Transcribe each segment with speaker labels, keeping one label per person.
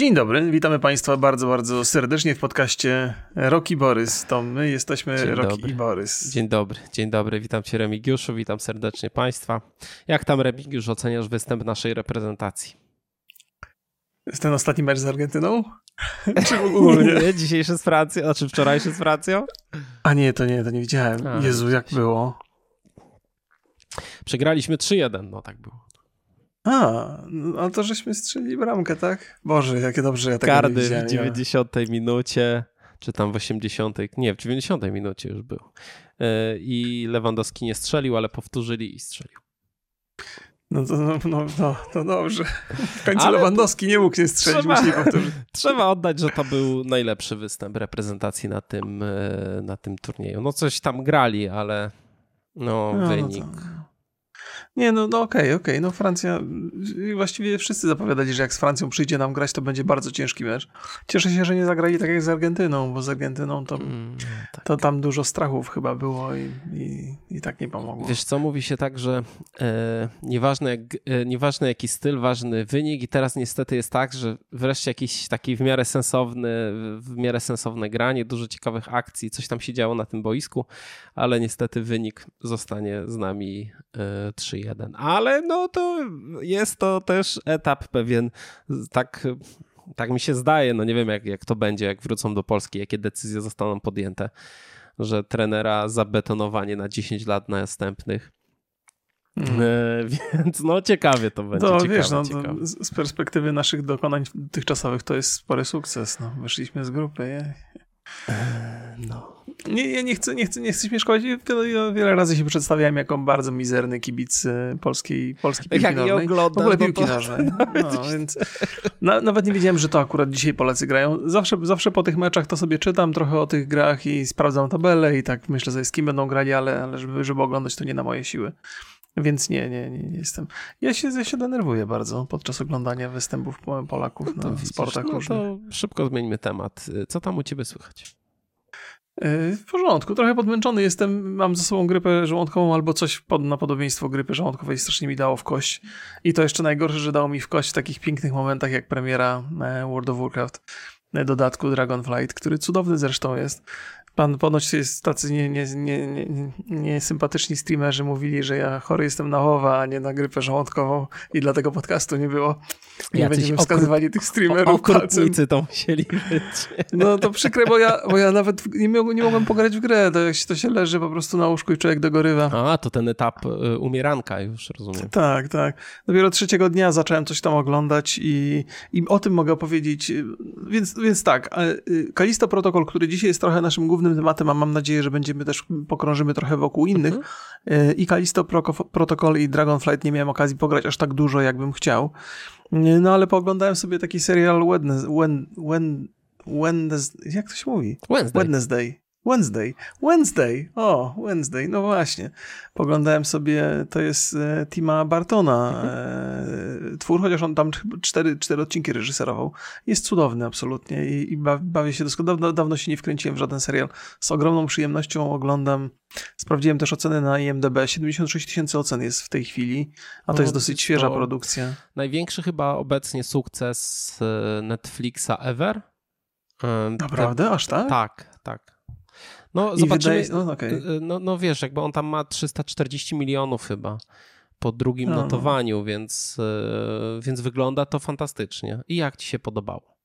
Speaker 1: Dzień dobry, witamy Państwa bardzo, bardzo serdecznie w podcaście Roki Borys. To my jesteśmy Roki i Borys.
Speaker 2: Dzień dobry, dzień dobry, witam Cię Remigiuszu, witam serdecznie Państwa. Jak tam Remigiusz oceniasz występ naszej reprezentacji?
Speaker 1: Jest ten ostatni mecz z Argentyną?
Speaker 2: Czy ogólnie? nie, dzisiejszy z Francją, a czy wczorajszy z Francją?
Speaker 1: A nie, to nie, to nie widziałem. A, Jezu, jak było?
Speaker 2: Przegraliśmy 3-1, no tak było.
Speaker 1: A, no to żeśmy strzelili bramkę, tak? Boże, jakie dobrze ja tego
Speaker 2: Kardy
Speaker 1: nie
Speaker 2: w 90 minucie, czy tam w 80, nie, w 90 minucie już był. E, I Lewandowski nie strzelił, ale powtórzyli i strzelił.
Speaker 1: No to, no, no, no, to dobrze. W końcu ale Lewandowski nie mógł nie strzelić, trzeba, musi powtórzyć.
Speaker 2: Trzeba oddać, że to był najlepszy występ reprezentacji na tym, e, na tym turnieju. No coś tam grali, ale no, no wynik... No
Speaker 1: nie, no, no okej, okay, okej, okay. no Francja, właściwie wszyscy zapowiadali, że jak z Francją przyjdzie nam grać, to będzie bardzo ciężki mecz. Cieszę się, że nie zagrali tak jak z Argentyną, bo z Argentyną to, mm, no tak. to tam dużo strachów chyba było i, i, i, tak nie pomogło.
Speaker 2: Wiesz co, mówi się tak, że e, nieważne, jak, e, nieważne jaki styl, ważny wynik i teraz niestety jest tak, że wreszcie jakiś taki w miarę sensowny, w miarę sensowne granie, dużo ciekawych akcji, coś tam się działo na tym boisku, ale niestety wynik zostanie z nami e, 3 ale no to jest to też etap pewien, tak tak mi się zdaje, no nie wiem jak, jak to będzie, jak wrócą do Polski, jakie decyzje zostaną podjęte, że trenera zabetonowanie na 10 lat następnych. Mhm. E, więc no ciekawie to będzie. To ciekawe, wiesz, no, ciekawe.
Speaker 1: To z perspektywy naszych dokonań dotychczasowych to jest spory sukces. No, wyszliśmy z grupy. Je. E, no. Nie, ja nie chcę, nie chcę, nie chcę śmieszkować. Wiele, wiele razy się przedstawiałem jako bardzo mizerny kibic e, polskiej, polskiej piłki Jak nożnej.
Speaker 2: w ogóle
Speaker 1: piłki to... nożnej. No, więc na, nawet nie wiedziałem, że to akurat dzisiaj Polacy grają. Zawsze, zawsze po tych meczach to sobie czytam trochę o tych grach i sprawdzam tabelę i tak myślę sobie z kim będą grali, ale, ale żeby, żeby oglądać to nie na moje siły. Więc nie, nie, nie, nie jestem. Ja się, ja się denerwuję bardzo podczas oglądania występów Polaków na widzisz, sportach no różnych. To
Speaker 2: szybko zmieńmy temat. Co tam u ciebie słychać?
Speaker 1: E, w porządku, trochę podmęczony jestem, mam ze sobą grypę żołądkową albo coś pod, na podobieństwo grypy żołądkowej, strasznie mi dało w kość. I to jeszcze najgorsze, że dało mi w kość w takich pięknych momentach jak premiera e, World of Warcraft e, dodatku Dragonflight, który cudowny zresztą jest. Pan ponoć jest tacy niesympatyczni nie, nie, nie, nie streamerzy mówili, że ja chory jestem na chowa, a nie na grypę żołądkową i dlatego podcastu nie było. Nie Jacyś będziemy wskazywali tych streamerów
Speaker 2: palcem. to musieli być.
Speaker 1: No to przykre, bo ja, bo ja nawet nie, nie mogłem pograć w grę. To, jak się, to się leży po prostu na łóżku i człowiek dogorywa.
Speaker 2: A, to ten etap y, umieranka już, rozumiem.
Speaker 1: Tak, tak. Dopiero trzeciego dnia zacząłem coś tam oglądać i, i o tym mogę opowiedzieć. Więc, więc tak, y, Kalisto Protocol, który dzisiaj jest trochę naszym głównym głównym tematem, a mam nadzieję, że będziemy też pokrążymy trochę wokół innych. Mhm. I Kalisto Protocol i Dragonflight nie miałem okazji pograć aż tak dużo, jakbym chciał. E, no ale pooglądałem sobie taki serial Wednesday, Wednesday, jak to się mówi?
Speaker 2: Wednesday.
Speaker 1: Wednesday. Wednesday. Wednesday. O, Wednesday. No właśnie. Poglądałem sobie, to jest e, Tima Bartona e, twór, chociaż on tam cztery, cztery odcinki reżyserował. Jest cudowny absolutnie i, i bawię się doskonale. Dawno, dawno się nie wkręciłem w żaden serial. Z ogromną przyjemnością oglądam. Sprawdziłem też oceny na IMDb. 76 tysięcy ocen jest w tej chwili, a to no, jest dosyć świeża produkcja.
Speaker 2: Największy chyba obecnie sukces e, Netflixa ever.
Speaker 1: Naprawdę? Aż tak?
Speaker 2: Tak, tak. No, I zobaczymy. Wydaje... No, okay. no, no wiesz, jakby on tam ma 340 milionów chyba po drugim no. notowaniu, więc, e, więc wygląda to fantastycznie. I jak ci się podobało?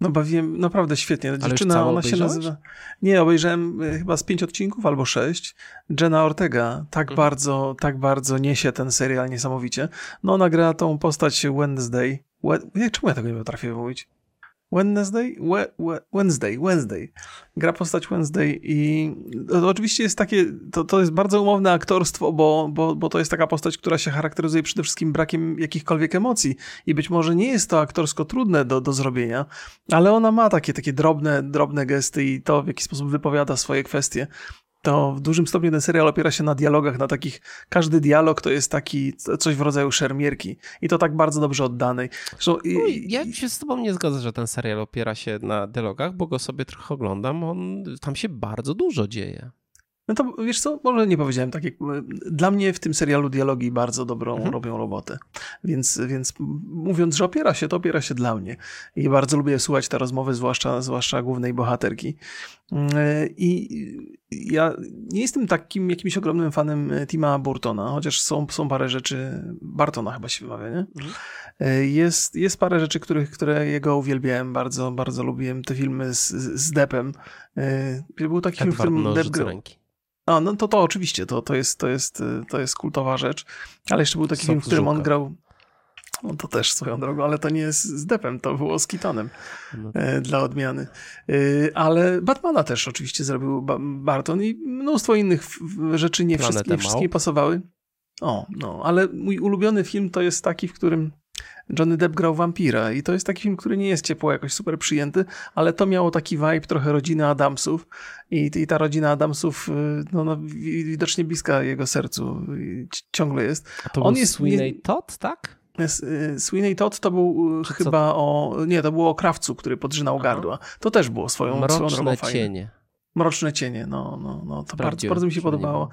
Speaker 1: No bawiłem naprawdę świetnie. Dziewczyna, ona się nazywa... Nie, obejrzałem e, chyba z pięć odcinków albo sześć. Jenna Ortega tak mhm. bardzo, tak bardzo niesie ten serial niesamowicie. No ona gra tą postać Wednesday. We... Czemu ja tego nie potrafię mówić? Wednesday? We, we, Wednesday, Wednesday. Gra postać Wednesday i to oczywiście jest takie, to, to jest bardzo umowne aktorstwo, bo, bo, bo to jest taka postać, która się charakteryzuje przede wszystkim brakiem jakichkolwiek emocji i być może nie jest to aktorsko trudne do, do zrobienia, ale ona ma takie, takie drobne, drobne gesty i to w jaki sposób wypowiada swoje kwestie to w dużym stopniu ten serial opiera się na dialogach, na takich, każdy dialog to jest taki, coś w rodzaju szermierki i to tak bardzo dobrze oddanej. Zresztą,
Speaker 2: i, no, ja się z tobą nie zgodzę, że ten serial opiera się na dialogach, bo go sobie trochę oglądam, on, tam się bardzo dużo dzieje.
Speaker 1: No to wiesz co, może nie powiedziałem tak jak... Dla mnie w tym serialu dialogi bardzo dobrą mhm. robią robotę. Więc, więc mówiąc, że opiera się, to opiera się dla mnie. I bardzo lubię słuchać te rozmowy, zwłaszcza, zwłaszcza głównej bohaterki. I ja nie jestem takim jakimś ogromnym fanem Tima Burtona, chociaż są, są parę rzeczy... Bartona chyba się wymawia, nie? Mhm. Jest, jest parę rzeczy, których, które jego uwielbiałem bardzo, bardzo lubiłem. Te filmy z, z Depem. Był taki film, w którym Depp grał... A, no to to oczywiście, to, to, jest, to, jest, to jest kultowa rzecz. Ale jeszcze był taki film, w którym on grał. No to też swoją drogą, ale to nie jest z Depem, to było z Kitonem no. e, dla odmiany. E, ale Batmana też oczywiście zrobił ba Barton i mnóstwo innych rzeczy nie wszystkie, nie wszystkie pasowały. O, no, ale mój ulubiony film to jest taki, w którym Johnny Depp grał wampira i to jest taki film, który nie jest ciepło jakoś super przyjęty, ale to miało taki vibe trochę rodziny Adamsów i, i ta rodzina Adamsów y, no, no, widocznie bliska jego sercu ciągle jest.
Speaker 2: A to On był jest Sweeney Todd, tak?
Speaker 1: Y, Sweeney Todd to był y, chyba o... Nie, to było o krawcu, który podrzynał Aha. gardła. To też było swoją,
Speaker 2: Mroczne
Speaker 1: swoją drogą
Speaker 2: cienie.
Speaker 1: Mroczne cienie, no, no, no to bardzo, bardzo mi się podobało.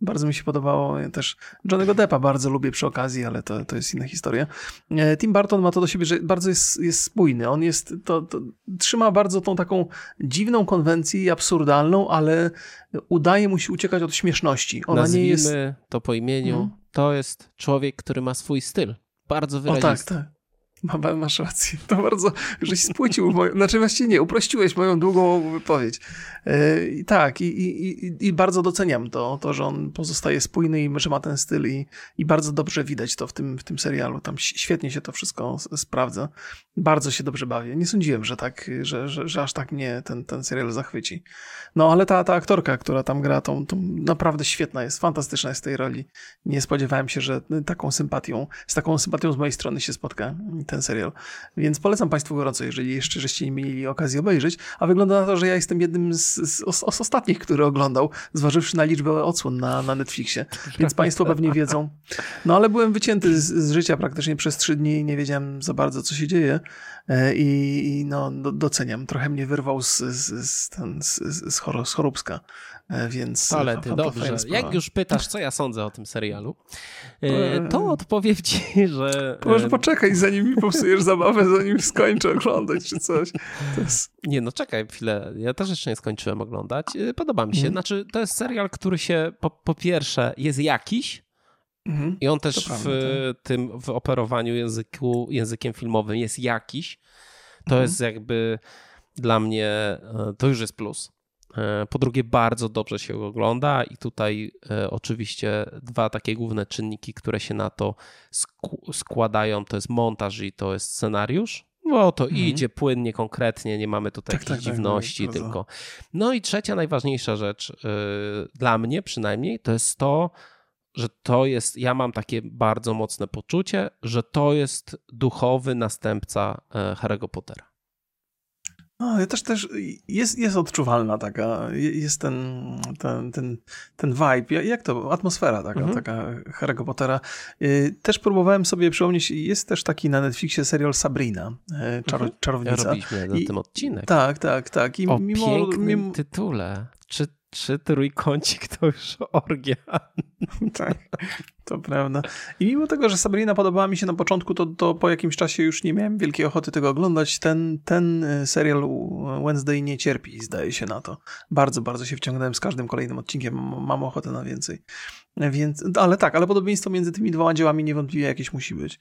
Speaker 1: Bardzo mi się podobało ja też Johnnego Deppa bardzo lubię przy okazji, ale to, to jest inna historia. E, Tim Burton ma to do siebie, że bardzo jest, jest spójny. On jest, to, to trzyma bardzo tą taką dziwną konwencję absurdalną, ale udaje mu się uciekać od śmieszności.
Speaker 2: Ona Nazwijmy nie jest... to po imieniu. Hmm. To jest człowiek, który ma swój styl. Bardzo wyrazisty. O tak, tak.
Speaker 1: Ma, masz rację. To bardzo, żeś spłycił, moją, znaczy właściwie nie, uprościłeś moją długą wypowiedź. Yy, tak, i, i, i, bardzo doceniam to, to, że on pozostaje spójny i że ma ten styl i, i bardzo dobrze widać to w tym, w tym serialu. Tam świetnie się to wszystko sprawdza. Bardzo się dobrze bawię. Nie sądziłem, że tak, że, że, że aż tak mnie ten, ten serial zachwyci. No, ale ta, ta aktorka, która tam gra, tą, tą naprawdę świetna jest, fantastyczna jest w tej roli. Nie spodziewałem się, że taką sympatią, z taką sympatią z mojej strony się spotka ten serial. Więc polecam Państwu gorąco, jeżeli jeszcze żeście nie mieli okazji obejrzeć. A wygląda na to, że ja jestem jednym z, z, z, ostatnich, który oglądał, zważywszy na liczbę odsłon na, na Netflixie. Więc Państwo pewnie wiedzą. No ale byłem wycięty z, z życia praktycznie przez trzy dni i nie wiedziałem za bardzo, co się dzieje. E, I, no, doceniam. Trochę mnie wyrwał z, z, z, ten, z, z, Choróbska. E, więc
Speaker 2: Ale ty, dobrze. Jak już pytasz, co ja sądzę o tym serialu, e, to odpowiem ci, że...
Speaker 1: Może poczekaj, zanim mi popsujesz zabawę, zanim skończę oglądać czy coś. Jest...
Speaker 2: Nie, no czekaj chwilę. Ja też jeszcze nie skończyłem oglądać. Podoba mi się. Hmm. Znaczy, to jest serial, który się po, po pierwsze jest jakiś, Mhm. I on też prawda, w tak. tym w operowaniu języku, językiem filmowym jest jakiś. To mhm. jest jakby dla mnie, e, to już jest plus. E, po drugie, bardzo dobrze się ogląda, i tutaj e, oczywiście dwa takie główne czynniki, które się na to składają, to jest montaż i to jest scenariusz. No to mhm. idzie płynnie, konkretnie, nie mamy tutaj tak, jakichś tak, tak dziwności, tak, tylko. No i trzecia, najważniejsza rzecz dla mnie przynajmniej, to jest to, że to jest, ja mam takie bardzo mocne poczucie, że to jest duchowy następca e, Harry'ego Pottera.
Speaker 1: No, ja też, też jest, jest odczuwalna taka, jest ten, ten, ten, ten vibe, jak to, atmosfera taka, mhm. taka Harry'ego Pottera. Y, też próbowałem sobie przypomnieć, jest też taki na Netflixie serial Sabrina, e, czar, mhm. czarownica. Ja
Speaker 2: robiliśmy na tym odcinek.
Speaker 1: Tak, tak, tak.
Speaker 2: I o mimo, pięknym mimo... tytule. Czy czy trójkącik to już orgia.
Speaker 1: tak, to prawda. I mimo tego, że Sabrina podobała mi się na początku, to, to po jakimś czasie już nie miałem wielkiej ochoty tego oglądać. Ten, ten e, serial Wednesday nie cierpi, zdaje się na to. Bardzo, bardzo się wciągnąłem z każdym kolejnym odcinkiem. Mam ochotę na więcej. Więc, ale tak, ale podobieństwo między tymi dwoma dziełami niewątpliwie jakieś musi być.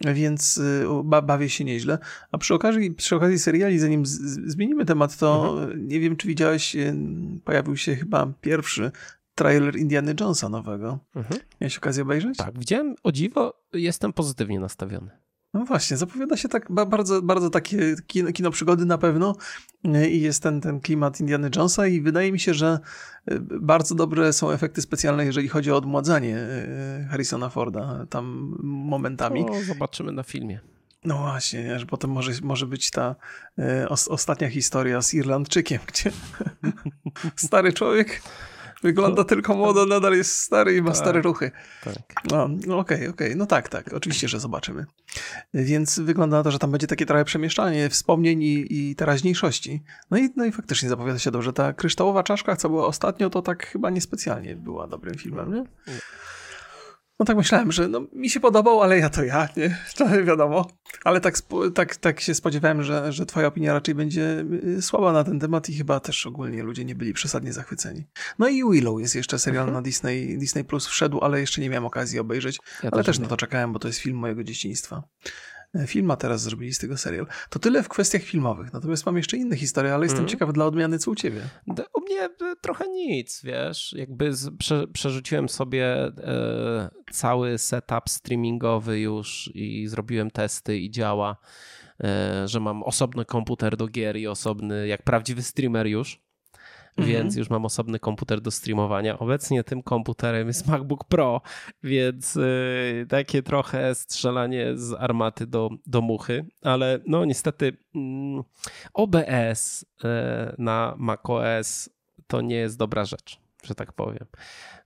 Speaker 1: Więc y, bawię się nieźle. A przy okazji, przy okazji seriali, zanim zmienimy temat, to mhm. nie wiem, czy widziałeś, y, pojawił się chyba pierwszy trailer Indiana Jonesa nowego. Mhm. Miałeś okazję obejrzeć?
Speaker 2: Tak, widziałem. O dziwo, jestem pozytywnie nastawiony.
Speaker 1: No właśnie, zapowiada się tak bardzo, bardzo takie kino, kino przygody na pewno i jest ten, ten klimat Indiana Jonesa i wydaje mi się, że y, bardzo dobre są efekty specjalne, jeżeli chodzi o odmładzanie y, Harrisona Forda tam momentami.
Speaker 2: No, zobaczymy na filmie.
Speaker 1: No właśnie, że potem może, może być ta y, os, ostatnia historia z Irlandczykiem, gdzie stary człowiek Wygląda tylko młodo, nadal jest stary i ma tak, stare ruchy. Tak. No, okej, no okej. Okay, okay. No tak, tak. Oczywiście, że zobaczymy. Więc wygląda na to, że tam będzie takie trochę przemieszczanie wspomnień i, i teraźniejszości. No i, no i faktycznie zapowiada się dobrze. Ta kryształowa czaszka, co była ostatnio, to tak chyba niespecjalnie była dobrym filmem, nie? No tak myślałem, że no, mi się podobał, ale ja to ja, nie? To wiadomo. Ale tak, tak, tak się spodziewałem, że, że twoja opinia raczej będzie y, słaba na ten temat i chyba też ogólnie ludzie nie byli przesadnie zachwyceni. No i Willow jest jeszcze serial mhm. na Disney, Disney Plus wszedł, ale jeszcze nie miałem okazji obejrzeć. Ja ale też, też na to czekałem, bo to jest film mojego dzieciństwa. Film a teraz zrobili z tego serial. To tyle w kwestiach filmowych. Natomiast mam jeszcze inne historie, ale jestem mm. ciekaw dla odmiany, co u ciebie.
Speaker 2: U mnie e, trochę nic, wiesz. Jakby prze, przerzuciłem sobie e, cały setup streamingowy już i zrobiłem testy i działa, e, że mam osobny komputer do gier i osobny, jak prawdziwy streamer już mhm. więc już mam osobny komputer do streamowania. Obecnie tym komputerem jest MacBook Pro, więc yy, takie trochę strzelanie z armaty do, do muchy, ale no niestety yy, OBS yy, na macOS to nie jest dobra rzecz, że tak powiem.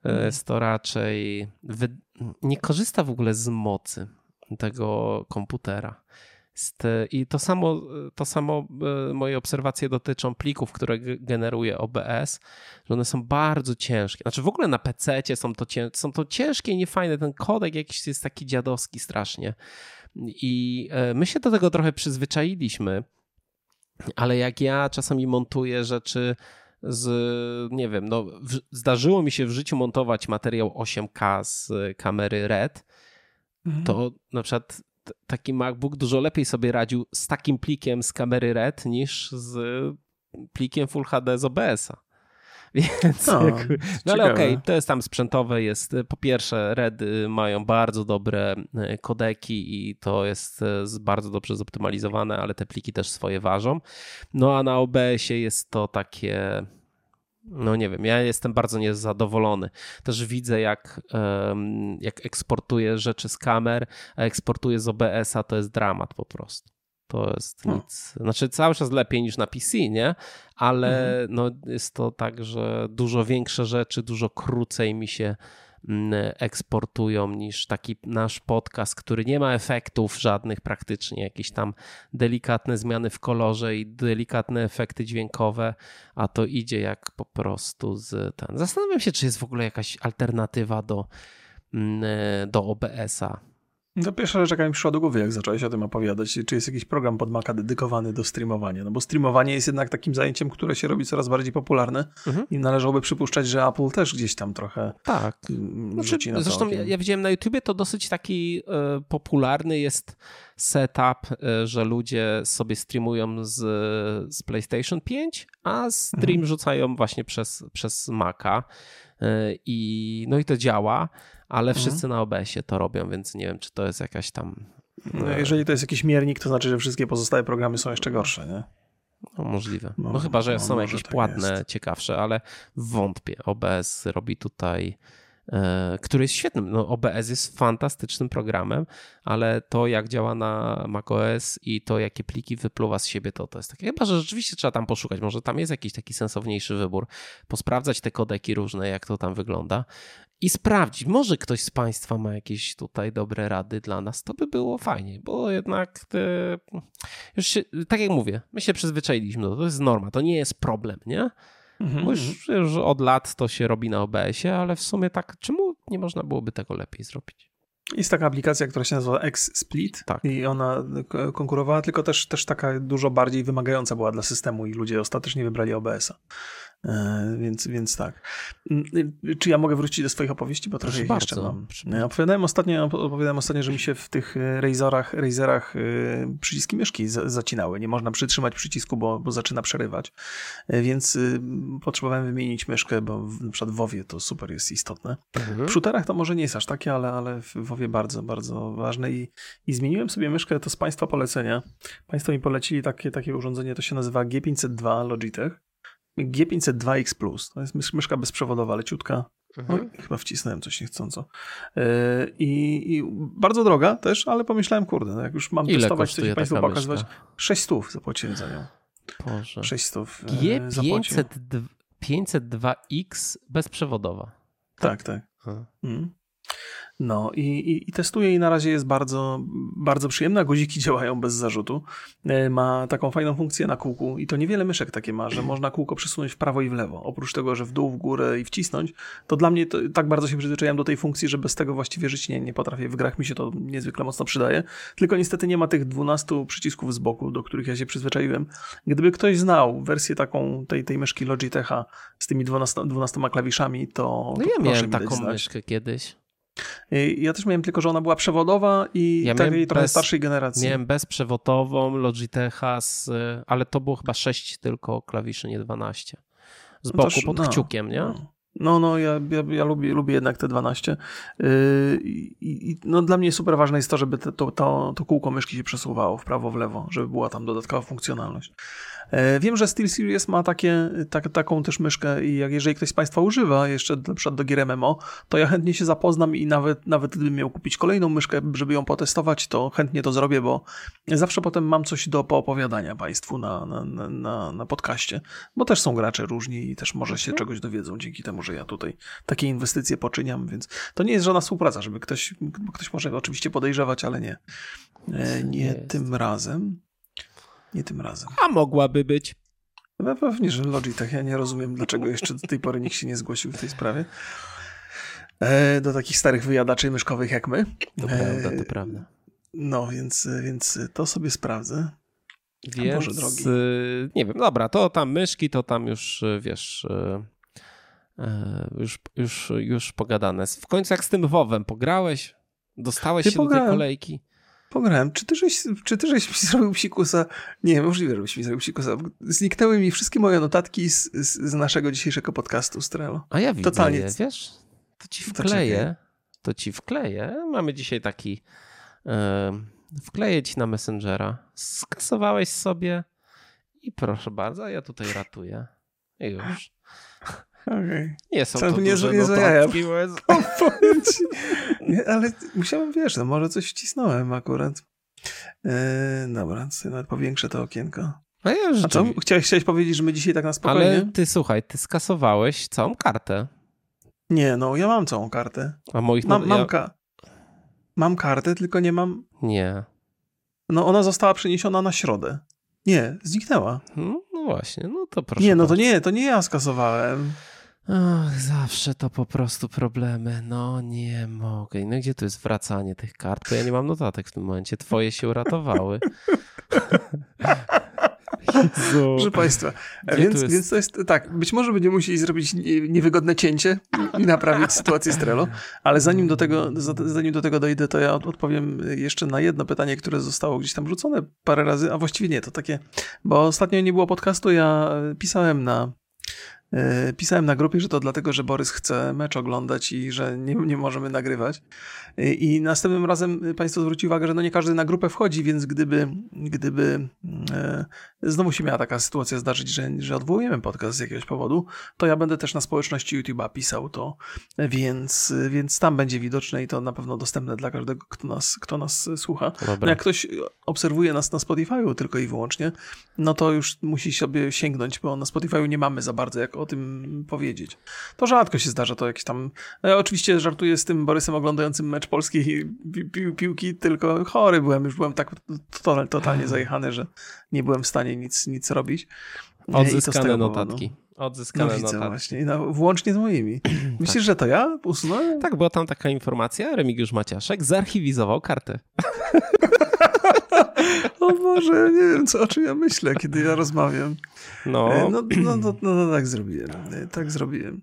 Speaker 2: Y, mhm. Jest to raczej wy... nie korzysta w ogóle z mocy tego komputera. I to samo, to samo e, moje obserwacje dotyczą plików, które generuje OBS, że one są bardzo ciężkie. Znaczy w ogóle na PC są to, są to ciężkie i niefajne. Ten kodek jakiś jest taki dziadowski strasznie. I e, my się do tego trochę przyzwyczailiśmy, ale jak ja czasami montuję rzeczy z, nie wiem, no, zdarzyło mi się w życiu montować materiał 8K z kamery RED, mhm. to na przykład taki MacBook dużo lepiej sobie radził z takim plikiem z kamery RED niż z plikiem Full HD z OBS-a. Więc, no, no ale okej, okay, to jest tam sprzętowe, jest po pierwsze REDy mają bardzo dobre e, kodeki i to jest e, bardzo dobrze zoptymalizowane, ale te pliki też swoje ważą. No a na OBS-ie jest to takie no nie wiem, ja jestem bardzo niezadowolony. Też widzę, jak, jak eksportuję rzeczy z kamer, a eksportuję z OBS-a, to jest dramat po prostu. To jest no. nic. Znaczy, cały czas lepiej niż na PC, nie? Ale mhm. no, jest to tak, że dużo większe rzeczy, dużo krócej mi się eksportują niż taki nasz podcast, który nie ma efektów żadnych praktycznie, jakieś tam delikatne zmiany w kolorze i delikatne efekty dźwiękowe, a to idzie jak po prostu z ten. Zastanawiam się, czy jest w ogóle jakaś alternatywa do, mm, do OBS-a
Speaker 1: to pierwsza rzecz, jaka mi przyszła do głowy, jak zacząłeś o tym opowiadać, czy jest jakiś program pod Maca dedykowany do streamowania, no bo streamowanie jest jednak takim zajęciem, które się robi coraz bardziej popularne mhm. i należałoby przypuszczać, że Apple też gdzieś tam trochę tak. Mm, rzuci
Speaker 2: na Zresztą ja, ja, widziałem na YouTubie, to dosyć taki y, popularny jest setup, y, że ludzie sobie streamują z, z PlayStation 5, a stream mhm. rzucają właśnie przez, przez Maca y, i no i to działa ale mhm. wszyscy na OBS-ie to robią, więc nie wiem, czy to jest jakaś tam.
Speaker 1: No, jeżeli to jest jakiś miernik, to znaczy, że wszystkie pozostałe programy są jeszcze gorsze, nie?
Speaker 2: No, możliwe. No, no chyba, że no, są jakieś tak płatne, jest. ciekawsze, ale wątpię. OBS robi tutaj E, który jest świetnym. No, OBS jest fantastycznym programem, ale to jak działa na macOS i to jakie pliki wypluwa z siebie, to, to jest takie. Chyba, że rzeczywiście trzeba tam poszukać. Może tam jest jakiś taki sensowniejszy wybór, posprawdzać te kodeki różne, jak to tam wygląda i sprawdzić. Może ktoś z Państwa ma jakieś tutaj dobre rady dla nas, to by było fajnie, bo jednak te, już się, tak jak mówię, my się przyzwyczailiśmy, to jest norma, to nie jest problem, nie? Mhm. Bo już, już od lat to się robi na OBS-ie, ale w sumie tak, czemu nie można byłoby tego lepiej zrobić?
Speaker 1: Jest taka aplikacja, która się nazywa XSplit tak. i ona konkurowała, tylko też, też taka dużo bardziej wymagająca była dla systemu i ludzie ostatecznie wybrali OBS-a. E, więc, więc tak. Mm, y, czy ja mogę wrócić do swoich opowieści, bo trochę Proszę ich bardzo. jeszcze mam. Ja opowiadałem ostatnio, opowiadałem ostatnio, że mi się w tych e, Razorach, Razerach e, przyciski myszki zacinały. Nie można przytrzymać przycisku, bo, bo zaczyna przerywać. Więc y, potrzebowałem wymienić myszkę, bo na przykład w WoWie to super jest istotne. Mhm. W shooterach to może nie jest aż takie, ale, ale w WoWie bardzo, bardzo ważne I, i zmieniłem sobie myszkę, to z Państwa polecenia. Państwo mi polecili takie, takie urządzenie, to się nazywa G502 Logitech. G502X Plus. To jest myszka bezprzewodowa, leciutka. Mhm. chyba wcisnąłem coś niechcąco. Yy, I, bardzo droga też, ale pomyślałem, kurde, no jak już mam Ile testować, coś Państwu pokazywać. 6 stów zapłaciłem za nią. Boże. 6 stów
Speaker 2: G502 502X bezprzewodowa.
Speaker 1: Tak, tak. tak. Mhm. No i, i, i testuję i na razie jest bardzo, bardzo przyjemna. Guziki działają bez zarzutu. E, ma taką fajną funkcję na kółku i to niewiele myszek takie ma, że można kółko przesunąć w prawo i w lewo. Oprócz tego, że w dół, w górę i wcisnąć, to dla mnie to, tak bardzo się przyzwyczaiłem do tej funkcji, że bez tego właściwie żyć nie, nie potrafię. W grach mi się to niezwykle mocno przydaje. Tylko niestety nie ma tych 12 przycisków z boku, do których ja się przyzwyczaiłem. Gdyby ktoś znał wersję taką tej, tej myszki Logitecha z tymi 12, 12 klawiszami, to.
Speaker 2: No
Speaker 1: to
Speaker 2: ja miałem taką myszkę kiedyś.
Speaker 1: Ja też miałem tylko, że ona była przewodowa i ja takiej trochę bez, starszej generacji.
Speaker 2: Miałem bezprzewodową Logitecha, z, ale to było chyba 6 tylko klawiszy, nie 12. Z no boku, pod no, kciukiem, nie?
Speaker 1: No. No, no, ja, ja, ja, lubię, lubię jednak te 12. Yy, i, no, dla mnie super ważne jest to, żeby te, to, to, to kółko myszki się przesuwało w prawo, w lewo, żeby była tam dodatkowa funkcjonalność. E, wiem, że SteelSeries ma takie, tak, taką też myszkę i jak jeżeli ktoś z Państwa używa jeszcze na przykład do gier MMO, to ja chętnie się zapoznam i nawet, nawet gdybym miał kupić kolejną myszkę, żeby ją potestować, to chętnie to zrobię, bo zawsze potem mam coś do poopowiadania Państwu na, na, na, na podcaście, bo też są gracze różni i też może się mhm. czegoś dowiedzą dzięki temu, że ja tutaj takie inwestycje poczyniam, więc to nie jest żadna współpraca, żeby ktoś, ktoś może oczywiście podejrzewać, ale nie. E, nie tym razem. Nie tym razem.
Speaker 2: A mogłaby być.
Speaker 1: No pewnie, że Logitech. Ja nie rozumiem, dlaczego jeszcze do tej pory nikt się nie zgłosił w tej sprawie. E, do takich starych wyjadaczy myszkowych jak my.
Speaker 2: To prawda, to prawda.
Speaker 1: No, więc, więc to sobie sprawdzę.
Speaker 2: Więc, Boże drogi. nie wiem, dobra, to tam myszki, to tam już, wiesz, e, e, już, już, już pogadane. W końcu jak z tym WoWem pograłeś? Dostałeś się pograłem. do tej kolejki?
Speaker 1: Pograłem. Czy ty, żeś, czy ty żeś mi zrobił psikusa? Nie, możliwe, żebyś mi zrobił psikusa. Zniknęły mi wszystkie moje notatki z, z, z naszego dzisiejszego podcastu Strelo.
Speaker 2: A ja widzę Totalnie. Je, wiesz? To ci wkleję. To ci wkleję. Mamy dzisiaj taki... Yy, wkleję ci na Messengera. Skasowałeś sobie i proszę bardzo, ja tutaj ratuję. I już.
Speaker 1: Okay.
Speaker 2: Nie są to nie, duże nie notatki.
Speaker 1: Nie, ale musiałem, wiesz, no może coś wcisnąłem akurat. Yy, dobra, nawet powiększę to okienko.
Speaker 2: A, ja
Speaker 1: A co? Chciałeś, chciałeś powiedzieć, że my dzisiaj tak na spokojnie?
Speaker 2: Ale ty, słuchaj, ty skasowałeś całą kartę.
Speaker 1: Nie, no ja mam całą kartę.
Speaker 2: A moich...
Speaker 1: Mam, mam, ka mam kartę, tylko nie mam...
Speaker 2: Nie.
Speaker 1: No ona została przeniesiona na środę. Nie, zniknęła.
Speaker 2: No, no właśnie, no to proszę.
Speaker 1: Nie, no to nie, to nie ja skasowałem.
Speaker 2: Ach, zawsze to po prostu problemy. No nie mogę. No gdzie tu jest wracanie tych kart? Bo ja nie mam notatek w tym momencie. Twoje się uratowały.
Speaker 1: Jezu. Proszę Państwa, więc, jest... więc to jest tak, być może będziemy musieli zrobić niewygodne cięcie i naprawić sytuację z Trello, ale zanim do tego, zanim do tego dojdę, to ja odpowiem jeszcze na jedno pytanie, które zostało gdzieś tam rzucone parę razy, a właściwie nie, to takie, bo ostatnio nie było podcastu, ja pisałem na pisałem na grupie, że to dlatego, że Borys chce mecz oglądać i że nie, nie możemy nagrywać. E, I następnym razem Państwo zwrócili uwagę, że no nie każdy na grupę wchodzi, więc gdyby, gdyby e, znowu się miała taka sytuacja zdarzyć, że, że odwołujemy podcast z jakiegoś powodu, to ja będę też na społeczności YouTube'a pisał to, więc, więc tam będzie widoczne i to na pewno dostępne dla każdego, kto nas, kto nas słucha. No jak ktoś obserwuje nas na Spotify'u tylko i wyłącznie, no to już musi sobie sięgnąć, bo na Spotify'u nie mamy za bardzo jak o tym powiedzieć. To rzadko się zdarza, to jakieś tam... Ja oczywiście żartuję z tym Borysem oglądającym mecz polskiej pi pi piłki, tylko chory byłem, już byłem tak total, totalnie zajechany, że nie byłem w stanie nic, nic robić.
Speaker 2: Odzyskane notatki. Odzyskane
Speaker 1: no, widzę
Speaker 2: notatki.
Speaker 1: właśnie, no, włącznie z moimi. Myślisz, tak. że to ja usunąłem?
Speaker 2: Tak, była tam taka informacja, Remigiusz Maciaszek zarchiwizował kartę.
Speaker 1: o Boże, ja nie wiem, co, o czym ja myślę, kiedy ja rozmawiam. No. E, no, no, no, no, no tak zrobiłem. E, tak zrobiłem.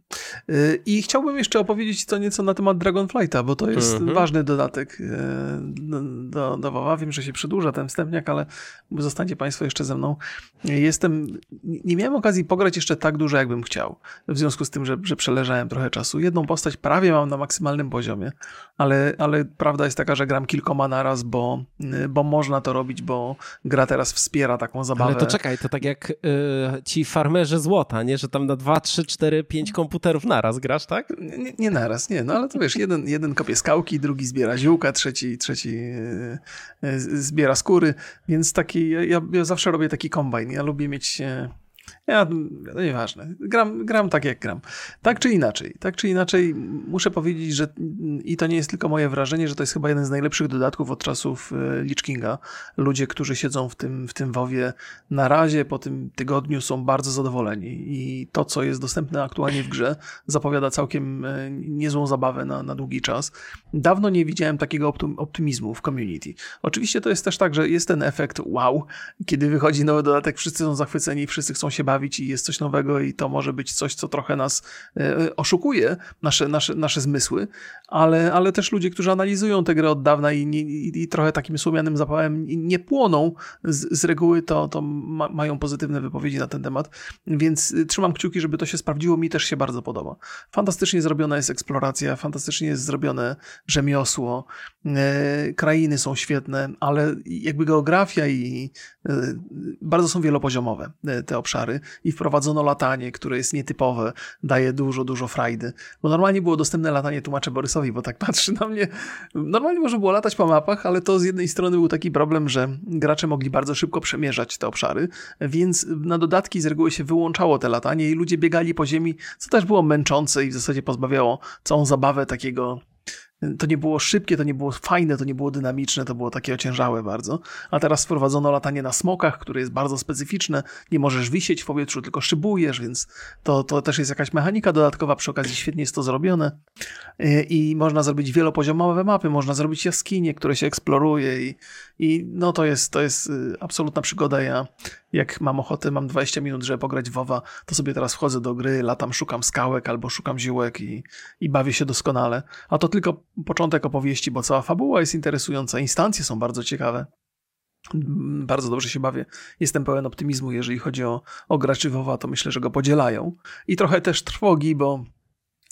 Speaker 1: E, I chciałbym jeszcze opowiedzieć co nieco na temat Dragonflighta, bo to jest mm -hmm. ważny dodatek do, do WoWa. Wiem, że się przedłuża ten wstępniak, ale zostańcie Państwo jeszcze ze mną. Jestem, nie miałem okazji pograć jeszcze tak dużo, jakbym chciał. W związku z tym, że, że przeleżałem trochę czasu. Jedną postać prawie mam na maksymalnym poziomie, ale, ale prawda jest taka, że gram kilkoma naraz, bo, bo można to robić, bo gra teraz wspiera taką zabawę.
Speaker 2: Ale to czekaj, to tak jak y, ci farmerzy złota, nie? Że tam na 2, 3, 4, 5 komputerów naraz grasz, tak?
Speaker 1: Nie, nie naraz, nie. No ale to wiesz, jeden, jeden kopie skałki, drugi zbiera ziółka, trzeci, trzeci y, y, zbiera skóry, więc taki, ja, ja zawsze robię taki kombajn. Ja lubię mieć Ja, no nieważne. Gram, gram tak jak gram. Tak czy inaczej, tak czy inaczej muszę powiedzieć, że i to nie jest tylko moje wrażenie, że to jest chyba jeden z najlepszych dodatków od czasów e, Lich Kinga. Ludzie, którzy siedzą w tym, w tym WoWie na razie po tym tygodniu są bardzo zadowoleni i to, co jest dostępne aktualnie w grze zapowiada całkiem e, niezłą zabawę na, na długi czas. Dawno nie widziałem takiego optymizmu w community. Oczywiście to jest też tak, że jest ten efekt wow, kiedy wychodzi nowy dodatek, wszyscy są zachwyceni, wszyscy chcą się bawić i jest coś nowego i to może być coś, co trochę nas e, oszukuje, nasze, nasze, nasze zmysły, ale, ale też ludzie, którzy analizują tę grę od dawna i, i, i trochę takim słomianym zapałem nie płoną z, z reguły, to, to ma, mają pozytywne wypowiedzi na ten temat, więc y, trzymam kciuki, żeby to się sprawdziło, mi też się bardzo podoba. Fantastycznie zrobiona jest eksploracja, fantastycznie jest zrobione rzemiosło, e, krainy są świetne, ale jakby geografia i e, bardzo są wielopoziomowe te obszary i wprowadzono latanie, które jest nietypowe, daje dużo, dużo frajdy. Bo normalnie było dostępne latanie, tłumaczę Borysowi, bo tak patrzy na mnie. Normalnie można było latać po mapach, ale to z jednej strony był taki problem, że gracze mogli bardzo szybko przemierzać te obszary, więc na dodatki z reguły się wyłączało te latanie i ludzie biegali po ziemi, co też było męczące i w zasadzie pozbawiało całą zabawę takiego to nie było szybkie, to nie było fajne, to nie było dynamiczne, to było takie ociężałe bardzo. A teraz wprowadzono latanie na smokach, które jest bardzo specyficzne. Nie możesz wisieć w powietrzu, tylko szybujesz, więc to, to też jest jakaś mechanika dodatkowa. Przy okazji świetnie jest to zrobione. I, i można zrobić wielopoziomowe mapy, można zrobić jaskinie, które się eksploruje i, i no to jest, to jest y, absolutna przygoda. Ja jak mam ochotę, mam 20 minut, żeby pograć WoWa, to sobie teraz wchodzę do gry, latam, szukam skałek albo szukam ziółek i, i bawię się doskonale. A to tylko początek opowieści, bo cała fabuła jest interesująca, instancje są bardzo ciekawe. Bardzo dobrze się bawię. Jestem pełen optymizmu, jeżeli chodzi o, o graczy WoWa, to myślę, że go podzielają. I trochę też trwogi, bo